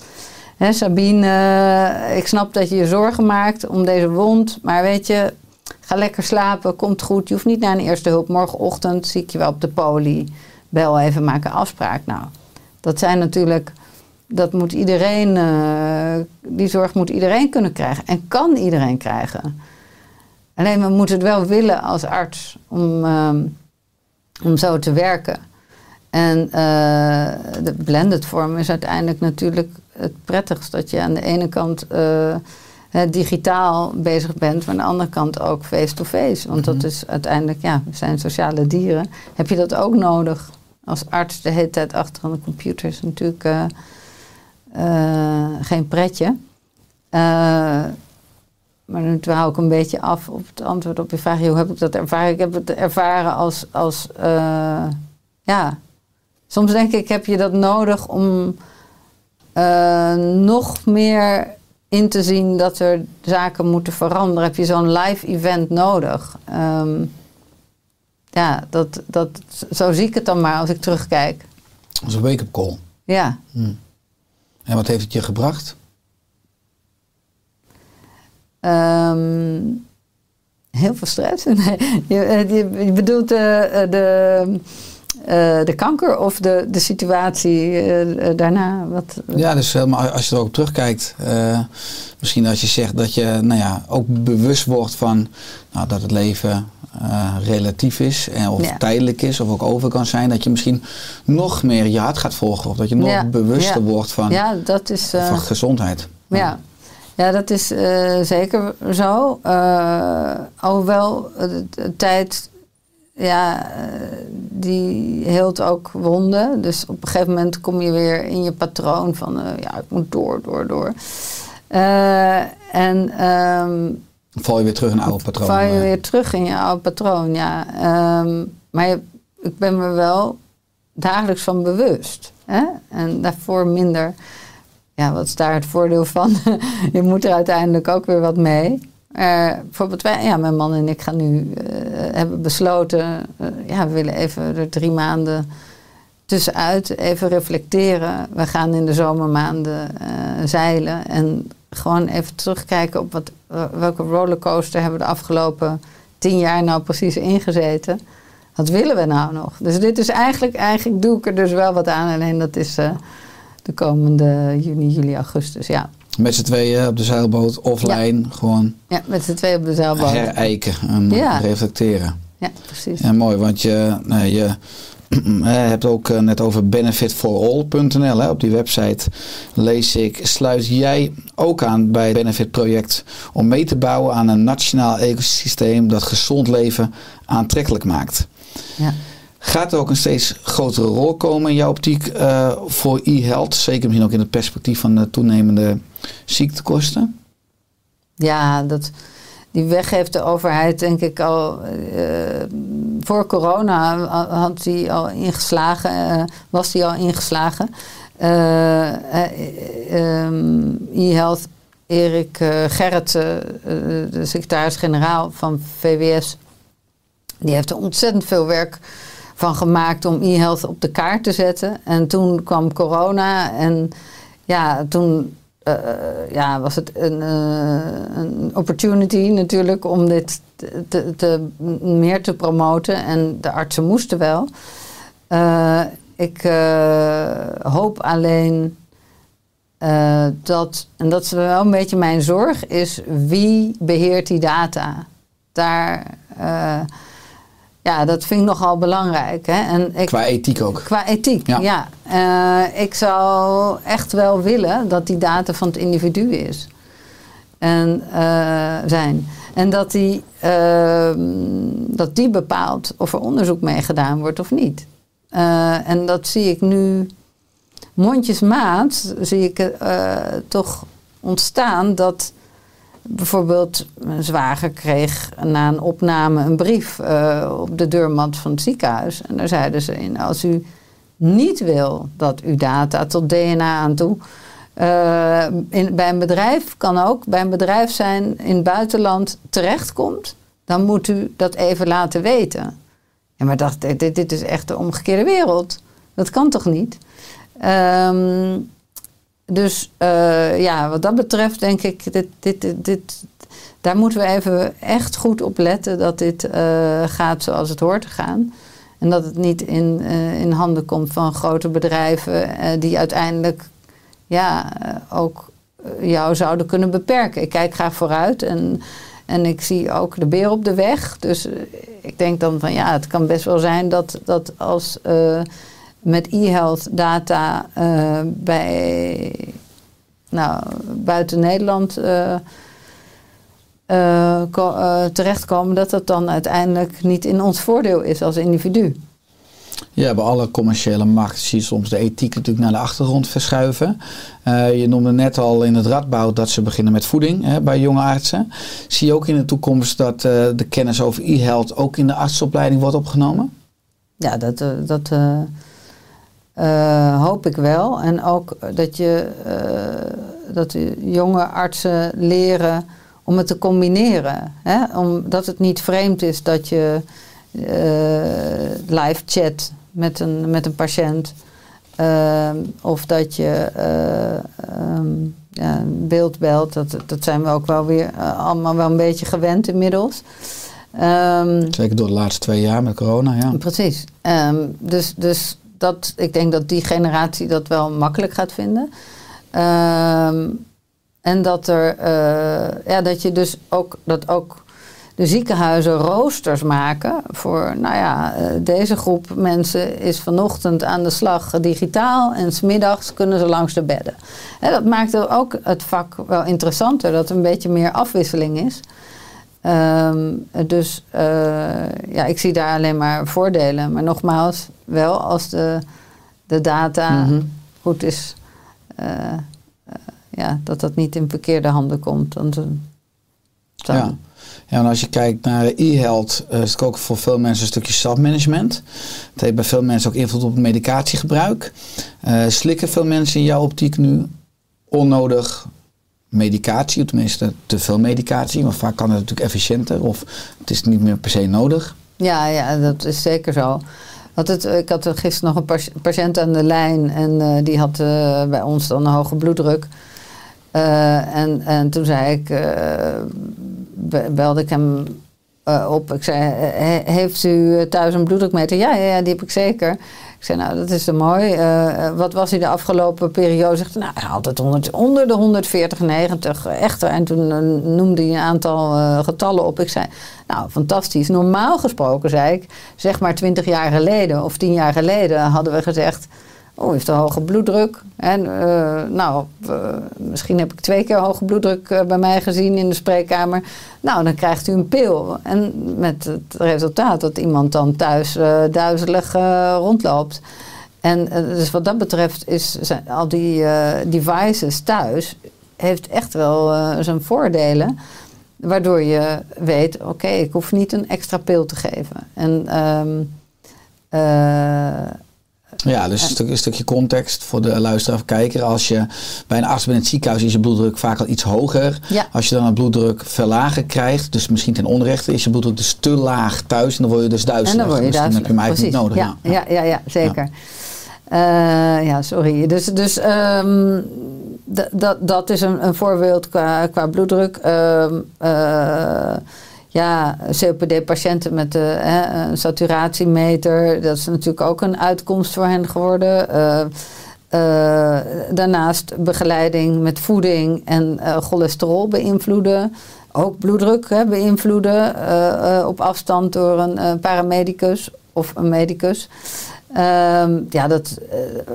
hè, Sabine, uh, ik snap dat je je zorgen maakt om deze wond. Maar weet je, ga lekker slapen, komt goed. Je hoeft niet naar een eerste hulp. Morgenochtend zie ik je wel op de poli. Bel even, maak een afspraak. Nou, dat zijn natuurlijk. Dat moet iedereen, uh, die zorg moet iedereen kunnen krijgen. En kan iedereen krijgen. Alleen we moeten het wel willen als arts om, um, om zo te werken. En uh, de blended vorm is uiteindelijk natuurlijk het prettigst. Dat je aan de ene kant uh, digitaal bezig bent, maar aan de andere kant ook face-to-face. Want dat is uiteindelijk, ja, we zijn sociale dieren. Heb je dat ook nodig? Als arts de hele tijd achter een computer is natuurlijk uh, geen pretje. Maar nu dwaal ik een beetje af op het antwoord op je vraag. Hoe heb ik dat ervaren? Ik heb het ervaren als, als uh, ja, soms denk ik heb je dat nodig om nog meer in te zien dat er zaken moeten veranderen, heb je zo'n live event nodig. Ehm, ja, dat, dat, zo zie ik het dan maar als ik terugkijk. Is een wake-up call. Ja, En wat heeft het je gebracht? Ehm, heel veel stress. Nee, je, eh, je, je bedoelt eh, eh, de, eh, de kanker of de, de situatie daarna? Wat, Ja, dus helemaal als je erop terugkijkt. eh, misschien als je zegt dat je nou ja, ook bewust wordt van nou, dat het leven eh, relatief is. En of Ja. tijdelijk is of ook over kan zijn. Dat je misschien nog meer je hart gaat volgen. Of dat je nog Ja, bewuster wordt van, ja, dat is. eh, van gezondheid. Ja, ja dat is eh, zeker zo. Eh, alhoewel de, de tijd, ja, eh, die heelt ook wonden. Dus op een gegeven moment kom je weer in je patroon van, eh, ja, ik moet door, door, door. Eh, en ehm, Val je weer terug in oude patronen. val je eh. weer terug in je oude patroon, ja. Ehm, maar je- ik ben me wel dagelijks van bewust. Hè? En daarvoor minder. Ja, wat is daar het voordeel van? je moet er uiteindelijk ook weer wat mee. Eh, bijvoorbeeld, wij, ja, mijn man en ik gaan nu, eh, hebben besloten, ja, we willen even er drie maanden tussenuit even reflecteren. We gaan in de zomermaanden zeilen en gewoon even terugkijken op wat, welke rollercoaster hebben we de afgelopen tien jaar nou precies ingezeten. Wat willen we nou nog? Dus dit is eigenlijk, eigenlijk doe ik er dus wel wat aan, alleen dat is eh, de komende juni, juli, augustus. Ja, Met z'n tweeën op de zeilboot, offline, gewoon ja met z'n twee op de zeilboot. herijken en Ja. reflecteren. Ja, precies. Ja, mooi, want je, nou, je eh, hebt ook eh, net over benefitforall.nl. Op die website lees ik, sluit jij ook aan bij het Benefit Project om mee te bouwen aan een nationaal ecosysteem dat gezond leven aantrekkelijk maakt. Ja. Gaat er ook een steeds grotere rol komen in jouw optiek eh, voor e-health? Zeker misschien ook in het perspectief van de toenemende ziektekosten? Ja, dat, die weg heeft de overheid denk ik al... eh, voor corona had die al ingeslagen, eh, was die al ingeslagen. Eh, ehm, e-health, Erik Gerrit, de secretaris-generaal van VWS... die heeft er ontzettend veel werk van gemaakt om e-health op de kaart te zetten. En toen kwam corona en ja, toen eh, ja, was het een, eh, een opportunity natuurlijk om dit te, te, meer te promoten. En de artsen moesten wel. Eh, ik eh, hoop alleen eh, dat, en dat is wel een beetje mijn zorg, is wie beheert die data? Daar, eh, ja, dat vind ik nogal belangrijk. Hè? En ik, Qua ethiek ook. Qua ethiek, Ja. ja. Eh, ik zou echt wel willen dat die data van het individu is. En eh, zijn. En dat die, ehm, dat die bepaalt of er onderzoek mee gedaan wordt of niet. Eh, en dat zie ik nu mondjesmaat, zie ik toch ontstaan dat bijvoorbeeld mijn zwager kreeg na een opname een brief eh, op de deurmat van het ziekenhuis. En daar zeiden ze in, als u niet wil dat uw data tot DNA aan toe... eh, in, bij een bedrijf kan ook, bij een bedrijf zijn in het buitenland terechtkomt... dan moet u dat even laten weten. Ja, maar dacht, dit, dit- is echt de omgekeerde wereld. Dat kan toch niet? Ehm, dus eh, ja, wat dat betreft denk ik, dit, dit, dit, daar moeten we even echt goed op letten dat dit eh, gaat zoals het hoort te gaan. En dat het niet in, eh, in handen komt van grote bedrijven die uiteindelijk ja, ook jou zouden kunnen beperken. Ik kijk graag vooruit en, en ik zie ook de beer op de weg. Dus ik denk dan van ja, het kan best wel zijn dat, dat als met e-health data eh, bij nou, buiten Nederland eh, eh, ko- terechtkomen, dat dat dan uiteindelijk niet in ons voordeel is als individu. Ja, bij alle commerciële markten zie je soms de ethiek natuurlijk naar de achtergrond verschuiven. Je noemde net al in het radboud dat ze beginnen met voeding hè, bij jonge artsen. Zie je ook in de toekomst dat de kennis over e-health ook in de artsopleiding wordt opgenomen? Ja, dat, dat eh, hoop ik wel. En ook dat je, eh, dat jonge artsen leren om het te combineren. Hè? Omdat het niet vreemd is dat je eh, live chat met een, met een patiënt. Of dat je ja, beeld belt. Dat, dat zijn we ook wel weer allemaal wel een beetje gewend inmiddels. Ehm, Zeker door de laatste twee jaar met corona, ja. Precies. Ehm, dus dus dat, ik denk dat die generatie dat wel makkelijk gaat vinden. Ehm, en dat, er, eh, ja, dat je dus ook, dat ook de ziekenhuizen roosters maken voor, nou ja, eh, deze groep mensen is vanochtend aan de slag digitaal en smiddags kunnen ze langs de bedden. Hè, dat maakt ook het vak wel interessanter, dat er een beetje meer afwisseling is. Ehm, dus eh, ja, ik zie daar alleen maar voordelen. Maar nogmaals, wel als de, de data Mhm. goed is, eh, eh, ja, dat dat niet in verkeerde handen komt. Dan, dan, Ja. ja, en als je kijkt naar e-health, eh, is het ook voor veel mensen een stukje zelfmanagement. Het heeft bij veel mensen ook invloed op het medicatiegebruik. Eh, slikken veel mensen in jouw optiek nu onnodig medicatie, of tenminste te veel medicatie, maar vaak kan het natuurlijk efficiënter of het is niet meer per se nodig. Ja, ja, dat is zeker zo. Ik had er gisteren nog een patiënt aan de lijn en eh, die had eh, bij ons dan een hoge bloeddruk. Eh, en, en toen zei ik, be- belde ik hem op. Ik zei, "He- heeft u thuis een bloeddrukmeter? Ja, ja, ja, die heb ik zeker. Ik zei, nou, dat is zo mooi. Eh, eh, wat was hij de afgelopen periode? Zegt, nou, altijd 100, onder de 140, 90. Echt. En toen eh, noemde hij een aantal getallen op. Ik zei, nou, fantastisch. Normaal gesproken, zei ik, zeg maar 20 jaar geleden of 10 jaar geleden hadden we gezegd... Oh, heeft een hoge bloeddruk. En eh, nou, eh, misschien heb ik twee keer hoge bloeddruk eh, bij mij gezien in de spreekkamer. Nou, dan krijgt u een pil. En met het resultaat dat iemand dan thuis duizelig rondloopt. En dus wat dat betreft is al die devices thuis heeft echt wel zijn voordelen. Waardoor je weet, oké, ik hoef niet een extra pil te geven. En ehm, eh, Ja, dus een, stuk, een stukje context voor de luisteraar of kijker. Als je bij een arts bent in het ziekenhuis is je bloeddruk vaak al iets hoger. Ja. Als je dan een bloeddruk verlagen krijgt, dus misschien ten onrechte, is je bloeddruk dus te laag thuis en dan word je dus duizelig. En dan word je dus dan heb je hem duizelig, eigenlijk niet nodig. Ja, ja, ja, ja, zeker. Ja, ja sorry. Dus, dus ehm, dat, dat is een, een voorbeeld qua, qua bloeddruk. Ehm, eh, ja, COPD-patiënten met de, hè, een saturatiemeter, dat is natuurlijk ook een uitkomst voor hen geworden. Eh, eh, daarnaast begeleiding met voeding en eh, cholesterol beïnvloeden. Ook bloeddruk hè, beïnvloeden op afstand door een paramedicus of een medicus. Ehm, ja, dat,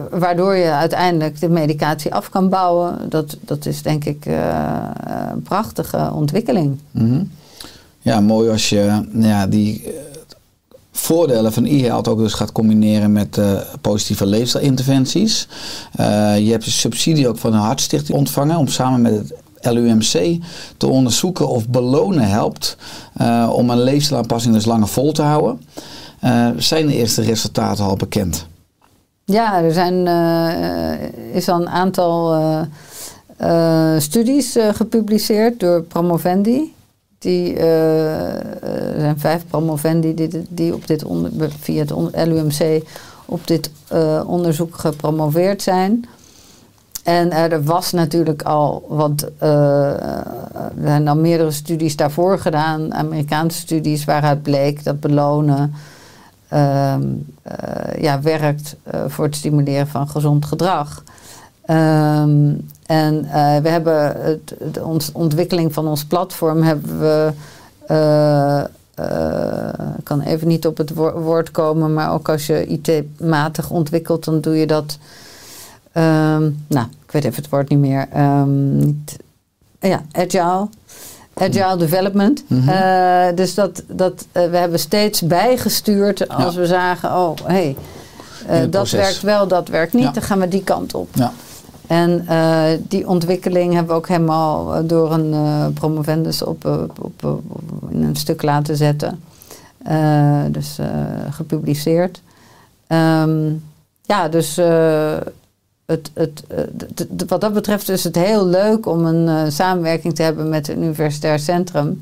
waardoor je uiteindelijk de medicatie af kan bouwen. Dat, dat is denk ik een prachtige ontwikkeling. Mhm. Ja, mooi als je nou ja, die eh, voordelen van e-health ook dus gaat combineren met eh, positieve leefstijlinterventies. Eh, je hebt een subsidie ook van de Hartstichting ontvangen om samen met het LUMC te onderzoeken of belonen helpt om een leefstijlaanpassing dus langer vol te houden. Zijn de eerste resultaten al bekend? Ja, er zijn, is al een aantal studies gepubliceerd door promovendi. Die, eh, er zijn vijf promovendi die, die op dit onder, via het LUMC op dit eh, onderzoek gepromoveerd zijn. En eh, er was natuurlijk al, want eh, er zijn al meerdere studies daarvoor gedaan, Amerikaanse studies, waaruit bleek dat belonen ehm, eh, ja, werkt eh, voor het stimuleren van gezond gedrag. Ehm, en eh, we hebben het, de ontwikkeling van ons platform hebben we. ik kan even niet op het wo- woord komen, maar ook als je IT-matig ontwikkelt, dan doe je dat. ehm, nou, ik weet even het woord niet meer. Ehm, niet, ja, agile. Agile development. Mhm. Eh, dus dat, dat, we hebben steeds bijgestuurd als we zagen, oh hé, hey, dat proces. werkt wel, dat werkt niet, Ja. dan gaan we die kant op. Ja. En eh, die ontwikkeling hebben we ook helemaal eh, door een eh, promovendus op, op, in een stuk laten zetten. Dus gepubliceerd. Ehm, ja, dus het, het, wat dat betreft is het heel leuk om een samenwerking te hebben met een universitair centrum.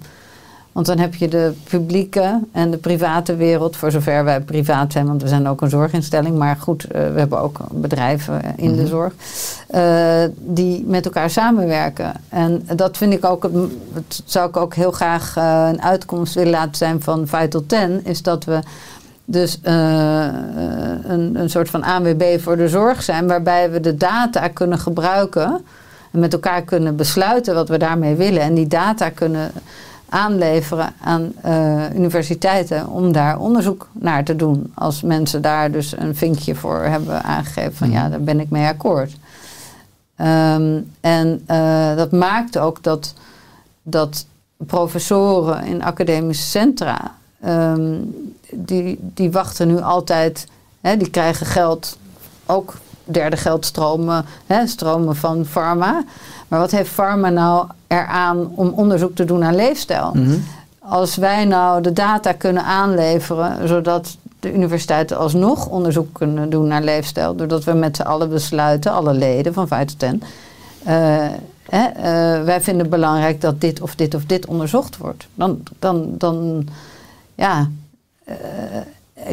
Want dan heb je de publieke en de private wereld, voor zover wij privaat zijn, want we zijn ook een zorginstelling. Maar goed, eh, we hebben ook bedrijven in de zorg, eh, die met elkaar samenwerken. En dat vind ik ook, het, zou ik ook heel graag eh, een uitkomst willen laten zijn van Vital 10, is dat we dus een, een soort van ANWB voor de zorg zijn, waarbij we de data kunnen gebruiken en met elkaar kunnen besluiten wat we daarmee willen. En die data kunnen aanleveren aan eh, universiteiten om daar onderzoek naar te doen. Als mensen daar dus een vinkje voor hebben aangegeven van ja, daar ben ik mee akkoord. Ehm, en eh, dat maakt ook dat, dat professoren in academische centra, ehm, die, die wachten nu altijd, hè, die krijgen geld, ook derde geldstromen, hè, stromen van pharma. Maar wat heeft pharma nou eraan om onderzoek te doen naar leefstijl? Als wij nou de data kunnen aanleveren, zodat de universiteiten alsnog onderzoek kunnen doen naar leefstijl, doordat we met z'n allen besluiten, alle leden van Vitaten, eh, hè, eh, wij vinden het belangrijk dat dit of dit of dit onderzocht wordt. Dan, dan, dan ja, eh,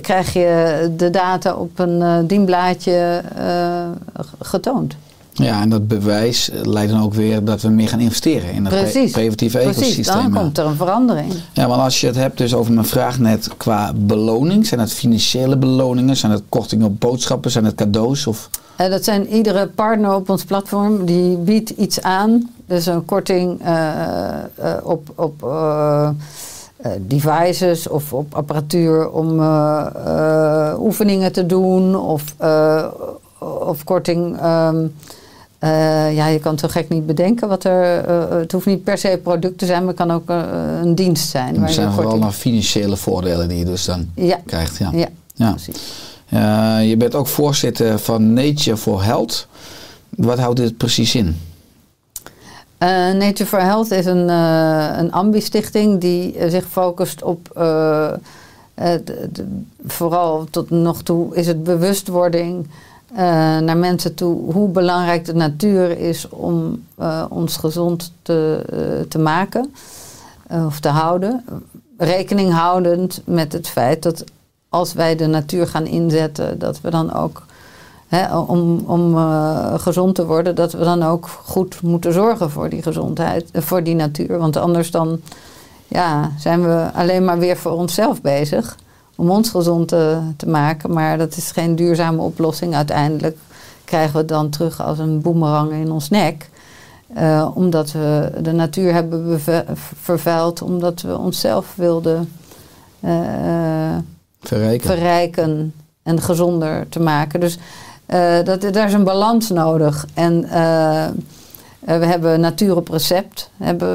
krijg je de data op een eh, dienblaadje eh, getoond. Ja, en dat bewijs leidt dan ook weer dat we meer gaan investeren in pre- Precies. preventieve Precies, ecosysteem. dan komt er een verandering. Ja, want als je het hebt dus over mijn vraag net qua beloning, zijn het financiële beloningen, zijn het kortingen op boodschappen, zijn het cadeaus of... Eh, dat zijn iedere partner op ons platform die biedt iets aan. Dus een korting eh, eh, op, op eh, eh, devices of op apparatuur om eh, eh, oefeningen te doen. Of, eh, of korting. ehm, eh, ja, je kan het zo gek niet bedenken wat er. eh, het hoeft niet per se product te zijn, maar het kan ook eh, een dienst zijn. Er je zijn vooral naar financiële voordelen die je dus dan Ja, krijgt. Ja. ja, Ja. precies. Eh, je bent ook voorzitter van Nature for Health. Wat houdt dit precies in? Eh, Nature for Health is een, eh een ambi-stichting die eh, zich focust op, vooral tot nog toe is het bewustwording naar mensen toe hoe belangrijk de natuur is om ons gezond te, te maken of te houden. Rekening houdend met het feit dat als wij de natuur gaan inzetten, dat we dan ook Om om eh, gezond te worden, dat we dan ook goed moeten zorgen voor die gezondheid, eh, voor die natuur. Want anders dan ja, zijn we alleen maar weer voor onszelf bezig om ons gezond te, te maken. Maar dat is geen duurzame oplossing. Uiteindelijk krijgen we het dan terug als een boemerang in ons nek. Eh, omdat we de natuur hebben vervuild, omdat we onszelf wilden eh, Verrijken. verrijken en gezonder te maken. Dus eh, dat, daar is een balans nodig. En eh, eh, we hebben Natuur op Recept. Hebben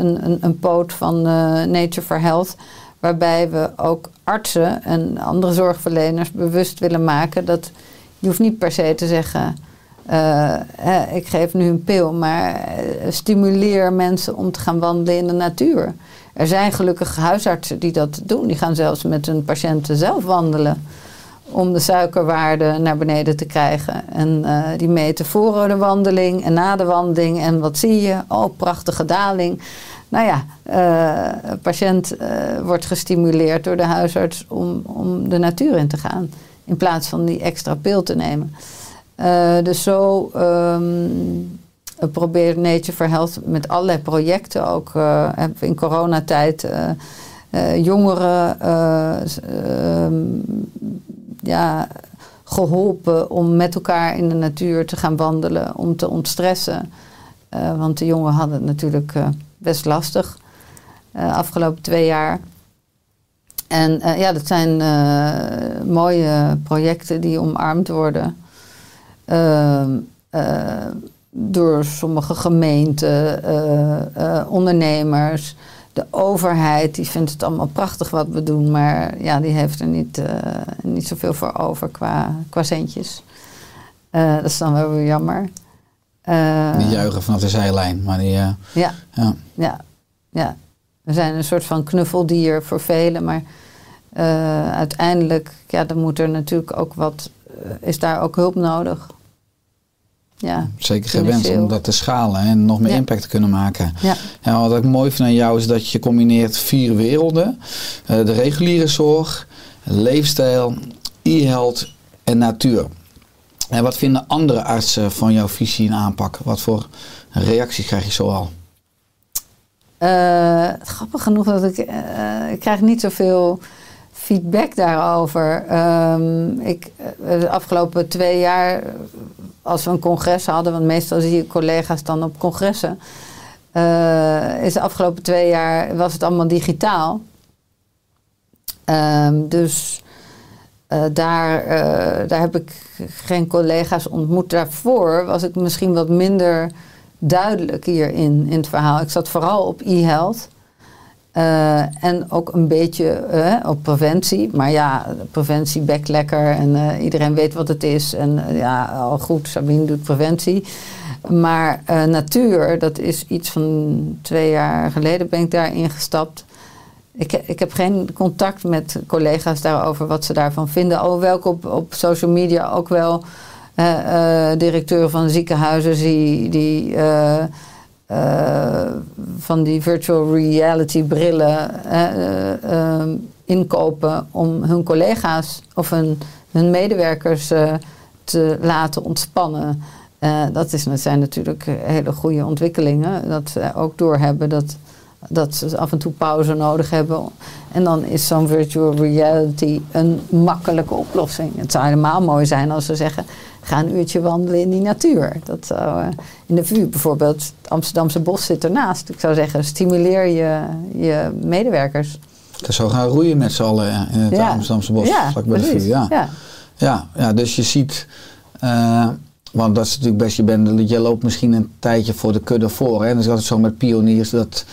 een, een, een poot van Nature for Health. Waarbij we ook artsen en andere zorgverleners bewust willen maken dat je hoeft niet per se te zeggen. ik geef nu een pil, maar stimuleer mensen om te gaan wandelen in de natuur. Er zijn gelukkig huisartsen die dat doen. Die gaan zelfs met hun patiënten zelf wandelen. Om de suikerwaarde naar beneden te krijgen. En eh, die meten voor de wandeling en na de wandeling. En wat zie je? Oh, prachtige daling. Nou ja, eh, een patiënt eh, wordt gestimuleerd door de huisarts om, om de natuur in te gaan. In plaats van die extra pil te nemen. Dus zo ehm, probeert Nature for Health met allerlei projecten ook in coronatijd jongeren eh, ehm, ja, geholpen om met elkaar in de natuur te gaan wandelen, om te ontstressen. Eh, want de jongeren hadden het natuurlijk eh, best lastig uh, afgelopen twee jaar. En ja, dat zijn mooie projecten die omarmd worden. Uh, door sommige gemeenten, ondernemers, de overheid, die vindt het allemaal prachtig wat we doen, maar ja, die heeft er niet, uh, niet zoveel voor over qua, qua centjes. Uh, dat is dan wel weer jammer. Uh, die juichen vanaf de zijlijn, maar die. ja. ja. ja, ja. We zijn een soort van knuffeldier voor velen, maar uiteindelijk, ja, dan moet er natuurlijk ook wat, is daar ook hulp nodig. Ja. Zeker geen wens Financieel. om dat te schalen en nog meer Ja. impact te kunnen maken. Ja. En wat ik mooi vind aan jou is dat je combineert vier werelden. Eh, de reguliere zorg, leefstijl, e-health en natuur. En wat vinden andere artsen van jouw visie en aanpak? Wat voor reacties krijg je zoal? Eh, grappig genoeg dat ik, eh, ik krijg niet zoveel feedback daarover. Ehm, ik, de afgelopen twee jaar, als we een congres hadden, want meestal zie je collega's dan op congressen, eh, is de afgelopen twee jaar was het allemaal digitaal. Ehm, dus eh, daar, eh, daar heb ik geen collega's ontmoet. Daarvoor was ik misschien wat minder duidelijk hierin in het verhaal. Ik zat vooral op e-health. Eh, en ook een beetje eh, op preventie. Maar ja, preventie bek lekker en eh, iedereen weet wat het is. En ja, al goed, Sabine doet preventie. Maar natuur, dat is iets van twee jaar geleden ben ik daar ingestapt. Ik, ik heb geen contact met collega's daarover wat ze daarvan vinden. Alhoewel ik op, op social media ook wel directeuren van ziekenhuizen zie die eh, van die virtual reality brillen eh, eh, eh, inkopen om hun collega's of hun, hun medewerkers eh, te laten ontspannen. Eh, dat, is, dat zijn natuurlijk hele goede ontwikkelingen. Dat ze ook doorhebben dat, dat ze af en toe pauze nodig hebben. En dan is zo'n virtual reality een makkelijke oplossing. Het zou helemaal mooi zijn als ze zeggen: ga een uurtje wandelen in die natuur. Dat zou, eh, in de VU bijvoorbeeld, het Amsterdamse bos zit ernaast. Ik zou zeggen: stimuleer je, je medewerkers. Ik kan zo gaan roeien met z'n allen eh, in het Ja. Amsterdamse bos. ja, vlak bij de vuur, ja. ja. Ja, ja, dus je ziet, eh, want dat is natuurlijk best, je, bent, je loopt misschien een tijdje voor de kudde voor. Hè? En dat is altijd zo met pioniers dat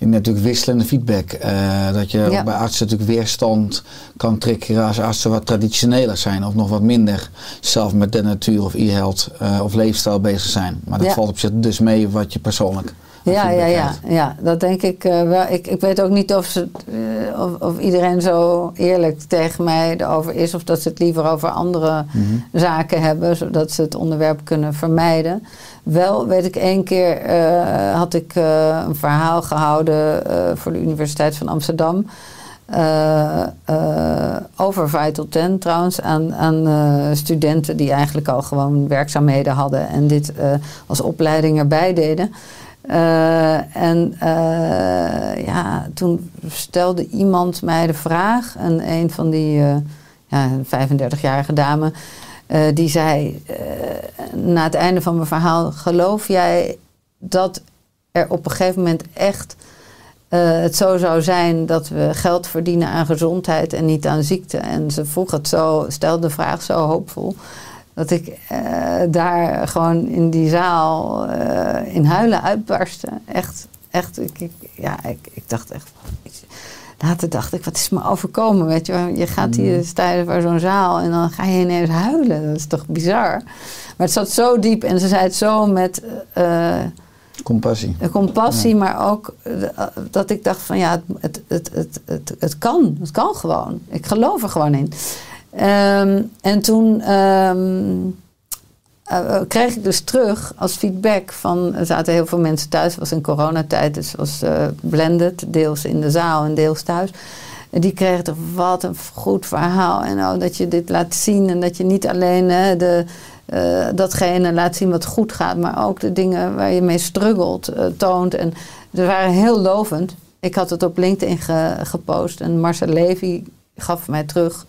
je natuurlijk wisselende feedback, eh, dat je Ja. bij artsen natuurlijk weerstand kan triggeren als artsen wat traditioneler zijn of nog wat minder zelf met de natuur of e-health eh, of leefstijl bezig zijn. Maar dat Ja. valt op zich dus mee wat je persoonlijk Ja, ja, ja, ja, dat denk ik eh, wel. Ik, ik weet ook niet of, ze, eh, of, of iedereen zo eerlijk tegen mij erover is. Of dat ze het liever over andere Mhm. zaken hebben, zodat ze het onderwerp kunnen vermijden. Wel weet ik één keer eh, had ik een verhaal gehouden eh, voor de Universiteit van Amsterdam. eh, eh, over Vital 10 trouwens aan, aan studenten die eigenlijk al gewoon werkzaamheden hadden en dit als opleiding erbij deden. Eh, en eh, ja, toen stelde iemand mij de vraag, en een van die eh, ja, 35-jarige dame, die zei na het einde van mijn verhaal: Geloof jij dat er op een gegeven moment echt het zo zou zijn dat we geld verdienen aan gezondheid en niet aan ziekte? En ze vroeg het zo, stelde de vraag zo hoopvol. Dat ik eh, daar gewoon in die zaal eh, in huilen uitbarstte. Echt, echt. Ik, ik, ja, ik, ik dacht echt. ik- later dacht ik, wat is me overkomen? Weet je, je gaat hier staan voor zo'n zaal en dan ga je ineens huilen. Dat is toch bizar? Maar het zat zo diep en ze zei het zo met eh, Compassie. de compassie, maar ook dat ik dacht van ja, het, het, het, het, het kan. Het kan gewoon. Ik geloof er gewoon in. Ehm, en toen eh, kreeg ik dus terug als feedback van... Er zaten heel veel mensen thuis. Het was in coronatijd, dus het was eh, blended. Deels in de zaal en deels thuis. En die kregen toch wat een goed verhaal. En oh, dat je dit laat zien en dat je niet alleen hè, de, datgene laat zien wat goed gaat... maar ook de dingen waar je mee struggelt, toont. En ze waren heel lovend. Ik had het op LinkedIn ge- gepost en Marcel Levy gaf mij terug...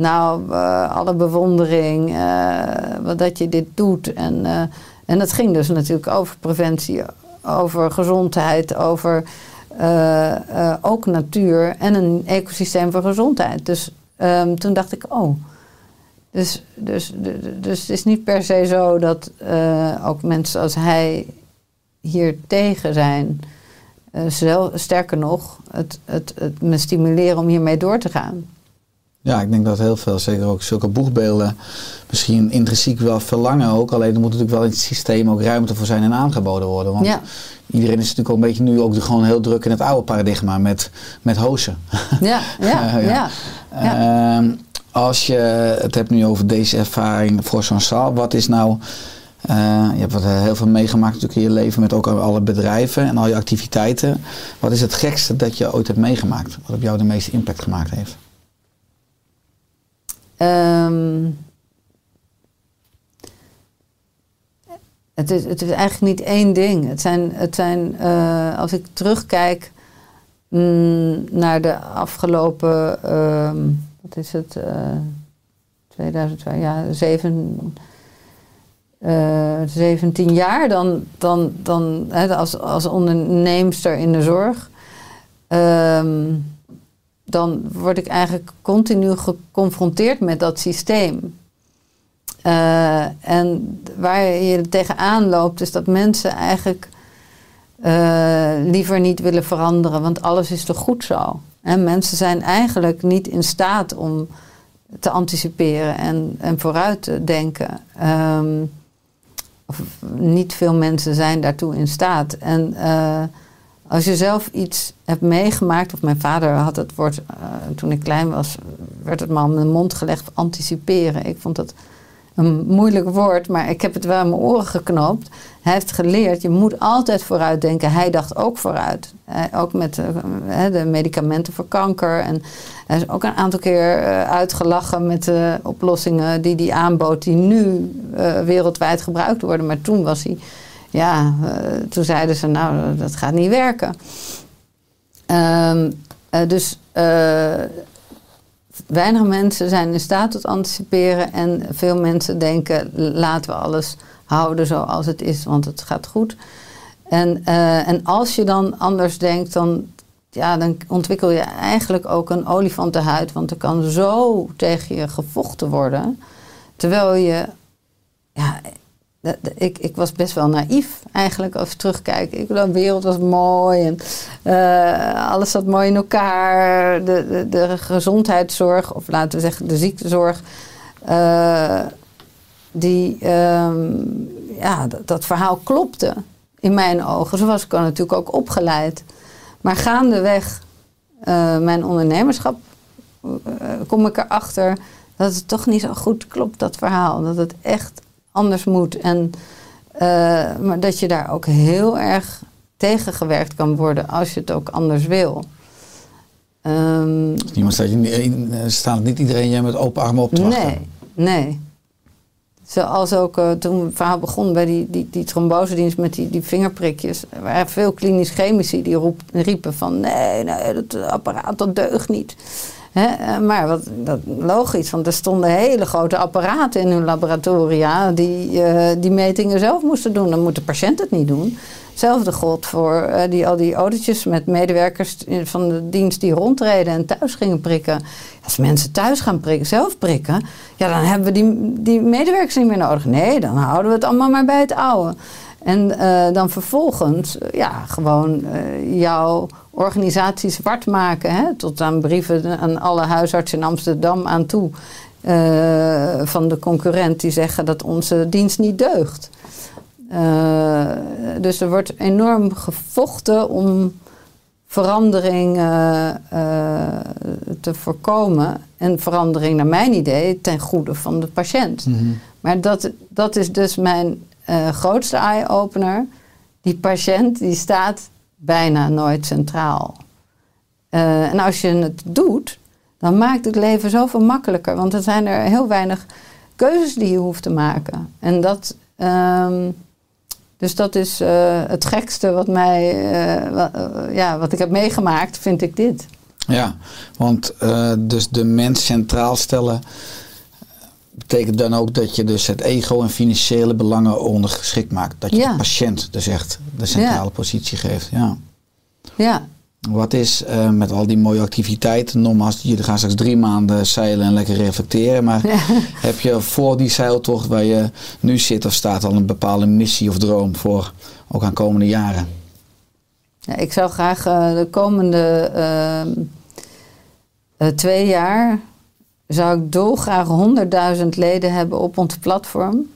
Nou, eh, alle bewondering eh, wat dat je dit doet. En, eh, en dat ging dus natuurlijk over preventie, over gezondheid, over ook natuur en een ecosysteem voor gezondheid. Dus ehm, toen dacht ik, oh. Dus, dus, dus, het is niet per se zo dat ook mensen als hij hier tegen zijn. Zelf, sterker nog, het, het, het me stimuleren om hiermee door te gaan. Ja, ik denk dat heel veel, zeker ook zulke boegbeelden, misschien intrinsiek wel verlangen ook. Alleen er moet natuurlijk wel in het systeem ook ruimte voor zijn en aangeboden worden. Want Ja. iedereen is natuurlijk ook een beetje nu ook gewoon heel druk in het oude paradigma met, met hozen. Ja, ja, Ja, ja. ja. Ja. Ehm, als je het hebt nu over deze ervaring voor zo'n zaal, wat is nou Eh, je hebt wat, eh, heel veel meegemaakt natuurlijk in je leven met ook alle bedrijven en al je activiteiten. Wat is het gekste dat je ooit hebt meegemaakt? Wat op jou de meeste impact gemaakt heeft? Ehm, het, is, het is eigenlijk niet één ding. Het zijn, het zijn eh, als ik terugkijk mm, naar de afgelopen, ehm, wat is het, eh 2002, ja, zeven, eh, 17 jaar, dan, dan, dan hè, als, als onderneemster in de zorg. ehm, dan word ik eigenlijk continu geconfronteerd met dat systeem. Eh, en waar je tegenaan loopt, is dat mensen eigenlijk eh, liever niet willen veranderen, want alles is toch goed zo. En mensen zijn eigenlijk niet in staat om te anticiperen en, en vooruit te denken. Ehm, of niet veel mensen zijn daartoe in staat. En eh, als je zelf iets hebt meegemaakt, of mijn vader had het woord, eh, toen ik klein was, werd het me aan mijn mond gelegd, anticiperen. Ik vond dat een moeilijk woord, maar ik heb het wel in mijn oren geknoopt. Hij heeft geleerd, je moet altijd vooruit denken. Hij dacht ook vooruit. Ook met eh, de medicamenten voor kanker. En hij is ook een aantal keer eh, uitgelachen met de oplossingen die hij aanbood, die nu wereldwijd gebruikt worden. Maar toen was hij, ja, eh, toen zeiden ze, nou, dat gaat niet werken. Ehm, eh, dus eh, weinig mensen zijn in staat tot anticiperen en veel mensen denken laten we alles houden zoals het is, want het gaat goed. En, en als je dan anders denkt, dan, ja, dan ontwikkel je eigenlijk ook een olifantenhuid, want er kan zo tegen je gevochten worden, terwijl je, ja, ik, ik was best wel naïef eigenlijk als ik terugkijk. Ik, de wereld was mooi en eh, alles zat mooi in elkaar. De, de, gezondheidszorg, of laten we zeggen de ziektezorg, eh, die, ehm, ja, dat, verhaal klopte in mijn ogen. Zo was ik natuurlijk ook opgeleid. Maar gaandeweg eh, mijn ondernemerschap kom ik erachter dat het toch niet zo goed klopt, dat verhaal. Dat het echt anders moet. En, eh, maar dat je daar ook heel erg tegengewerkt kan worden als je het ook anders wil. Ehm, Niemand staat, je, niet- eh, staat niet iedereen je met open armen op te wachten. nee, nee. Zoals ook eh, toen het verhaal begon bij die, die, die trombosedienst met die, die vingerprikjes. Er waren veel klinisch chemici die roep, riepen van nee, nee, dat apparaat dat deugt niet. Eh, maar wat, dat, logisch, want er stonden hele grote apparaten in hun laboratoria die eh, die metingen zelf moesten doen. Dan moet de patiënt het niet doen. Hetzelfde gold voor eh, die, al die autootjes met medewerkers van de dienst die rondreden en thuis gingen prikken. Als mensen thuis gaan prikken, zelf prikken, ja, dan hebben we die, die medewerkers niet meer nodig. Nee, dan houden we het allemaal maar bij het oude. En eh, dan vervolgens, eh, ja, gewoon eh, jouw organisatie zwart maken. Hè? Tot aan brieven aan alle huisartsen in Amsterdam aan toe. van de concurrent die zeggen dat onze dienst niet deugt. Dus er wordt enorm gevochten om verandering te voorkomen. En verandering, naar mijn idee, ten goede van de patiënt. Maar dat, dat is dus mijn eh, grootste eye-opener. Die patiënt die staat bijna nooit centraal. Eh, en als je het doet, dan maakt het leven zoveel makkelijker. Want er zijn er heel weinig keuzes die je hoeft te maken. En dat, ehm, dus dat is eh, het gekste wat, mij, wa- eh, ja, wat ik heb meegemaakt, vind ik dit. Ja, want dus de mens centraal stellen betekent dan ook dat je dus het ego en financiële belangen ondergeschikt maakt. Dat je Ja. de patiënt dus echt de centrale Ja. positie geeft. Ja. Ja, Wat is eh, met al die mooie activiteiten, nogmaals, jullie gaan straks drie maanden zeilen en lekker reflecteren, maar heb je voor die zeiltocht waar je nu zit of staat al een bepaalde missie of droom voor ook aan komende jaren? Ja, ik zou graag eh, de komende ehm, eh, twee jaar zou ik dolgraag 100.000 leden hebben op ons platform.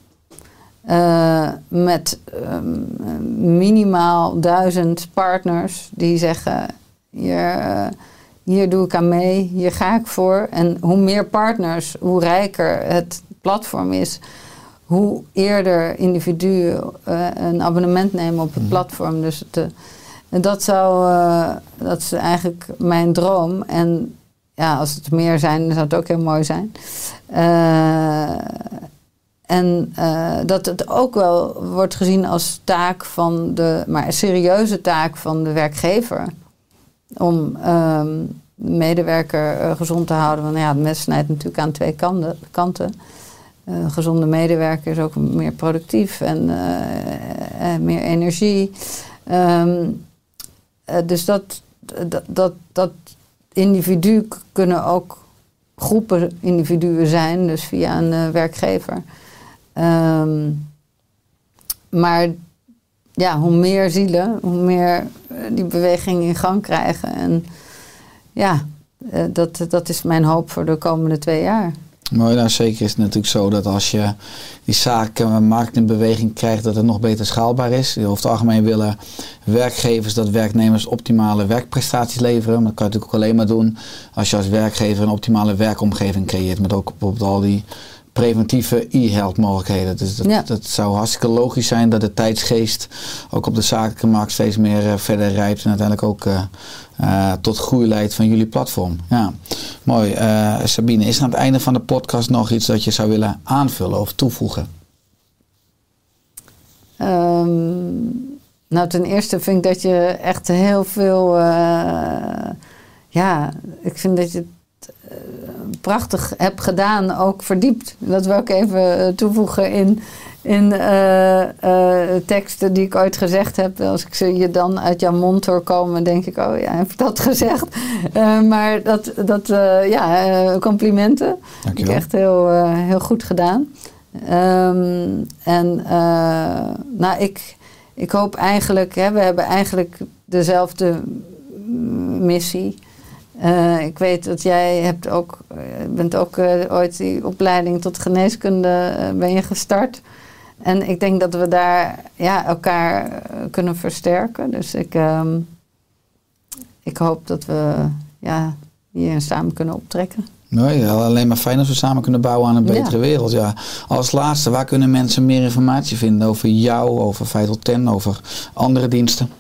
Eh, met ehm, minimaal duizend partners die zeggen: hier, eh, hier doe ik aan mee, hier ga ik voor. En hoe meer partners, hoe rijker het platform is, hoe eerder individuen eh, een abonnement nemen op het Mhm. platform. Dus het, dat zou, dat is eigenlijk mijn droom. En ja, als het meer zijn, zou het ook heel mooi zijn. Eh, en eh, dat het ook wel wordt gezien als taak van de, maar een serieuze taak van de werkgever. Om ehm, de medewerker eh, gezond te houden. Want ja, het mes snijdt natuurlijk aan twee kanten. kanten. Gezonde medewerker is ook meer productief en meer energie. Ehm, eh, dus dat, dat, dat individu kunnen ook groepen individuen zijn, dus via een eh, werkgever. Ehm, maar ja, hoe meer zielen, hoe meer eh, die beweging in gang krijgen. En ja, eh, dat, dat is mijn hoop voor de komende twee jaar. Maar nou, zeker is het natuurlijk zo dat als je die zakenmarkt in beweging krijgt, dat het nog beter schaalbaar is. Over het algemeen willen werkgevers dat werknemers optimale werkprestaties leveren. Maar dat kan je natuurlijk ook alleen maar doen als je als werkgever een optimale werkomgeving creëert. Met ook bijvoorbeeld al die preventieve e-health mogelijkheden. Dus dat, Ja. dat zou hartstikke logisch zijn dat de tijdsgeest ook op de zakelijke markt steeds meer eh, verder rijpt. En uiteindelijk ook eh, eh, tot groei leidt van jullie platform. Ja, mooi. Sabine, is er aan het einde van de podcast nog iets dat je zou willen aanvullen of toevoegen? Ehm, nou, ten eerste vind ik dat je echt heel veel. ja, ik vind dat je prachtig hebt gedaan, ook verdiept. Dat wil ik even eh, toevoegen in, in eh, eh, teksten die ik ooit gezegd heb. Als ik ze je dan uit jouw mond hoor komen, denk ik: oh ja, heb ik dat gezegd? Maar dat, dat ja, complimenten. Heb ik Dankjewel. echt heel, heel goed gedaan. Ehm, en nou, ik, ik hoop eigenlijk, hè, we hebben eigenlijk dezelfde missie. Eh, ik weet dat jij hebt ook, eh, bent ook eh, ooit die opleiding tot geneeskunde eh, ben je gestart. En ik denk dat we daar ja, elkaar kunnen versterken. Dus ik, ehm, ik hoop dat we ja, hier samen kunnen optrekken. Nee, alleen maar fijn als we samen kunnen bouwen aan een Ja. betere wereld. Ja. Als laatste, waar kunnen mensen meer informatie vinden over jou, over Vital 10, over andere diensten?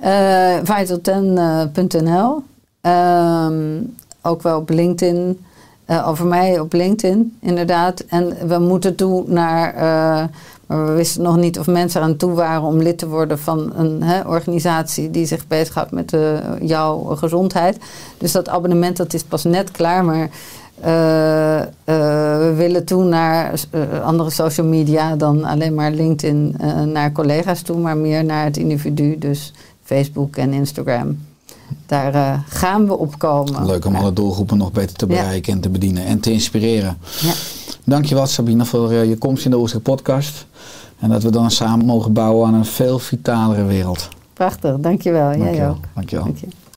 Eh Vital10.nl. Ehm, ook wel op LinkedIn. Eh, over mij op LinkedIn, inderdaad. En we moeten toe naar. eh, maar we wisten nog niet of mensen aan toe waren om lid te worden van een organisatie die zich bezighoudt met eh, jouw gezondheid. Dus dat abonnement dat is pas net klaar. Maar we willen toe naar andere social media dan alleen maar LinkedIn naar collega's toe, maar meer naar het individu. Dus Facebook en Instagram. Daar eh, gaan we op komen. Leuk om Ja. alle doelgroepen nog beter te Ja. bereiken en te bedienen en te inspireren. Ja. Dankjewel Sabine voor eh, je komst in de Oerstek podcast. En dat we dan samen mogen bouwen aan een veel vitalere wereld. Prachtig, dankjewel. Jij Dankjewel. ook. Dankjewel. Dank je.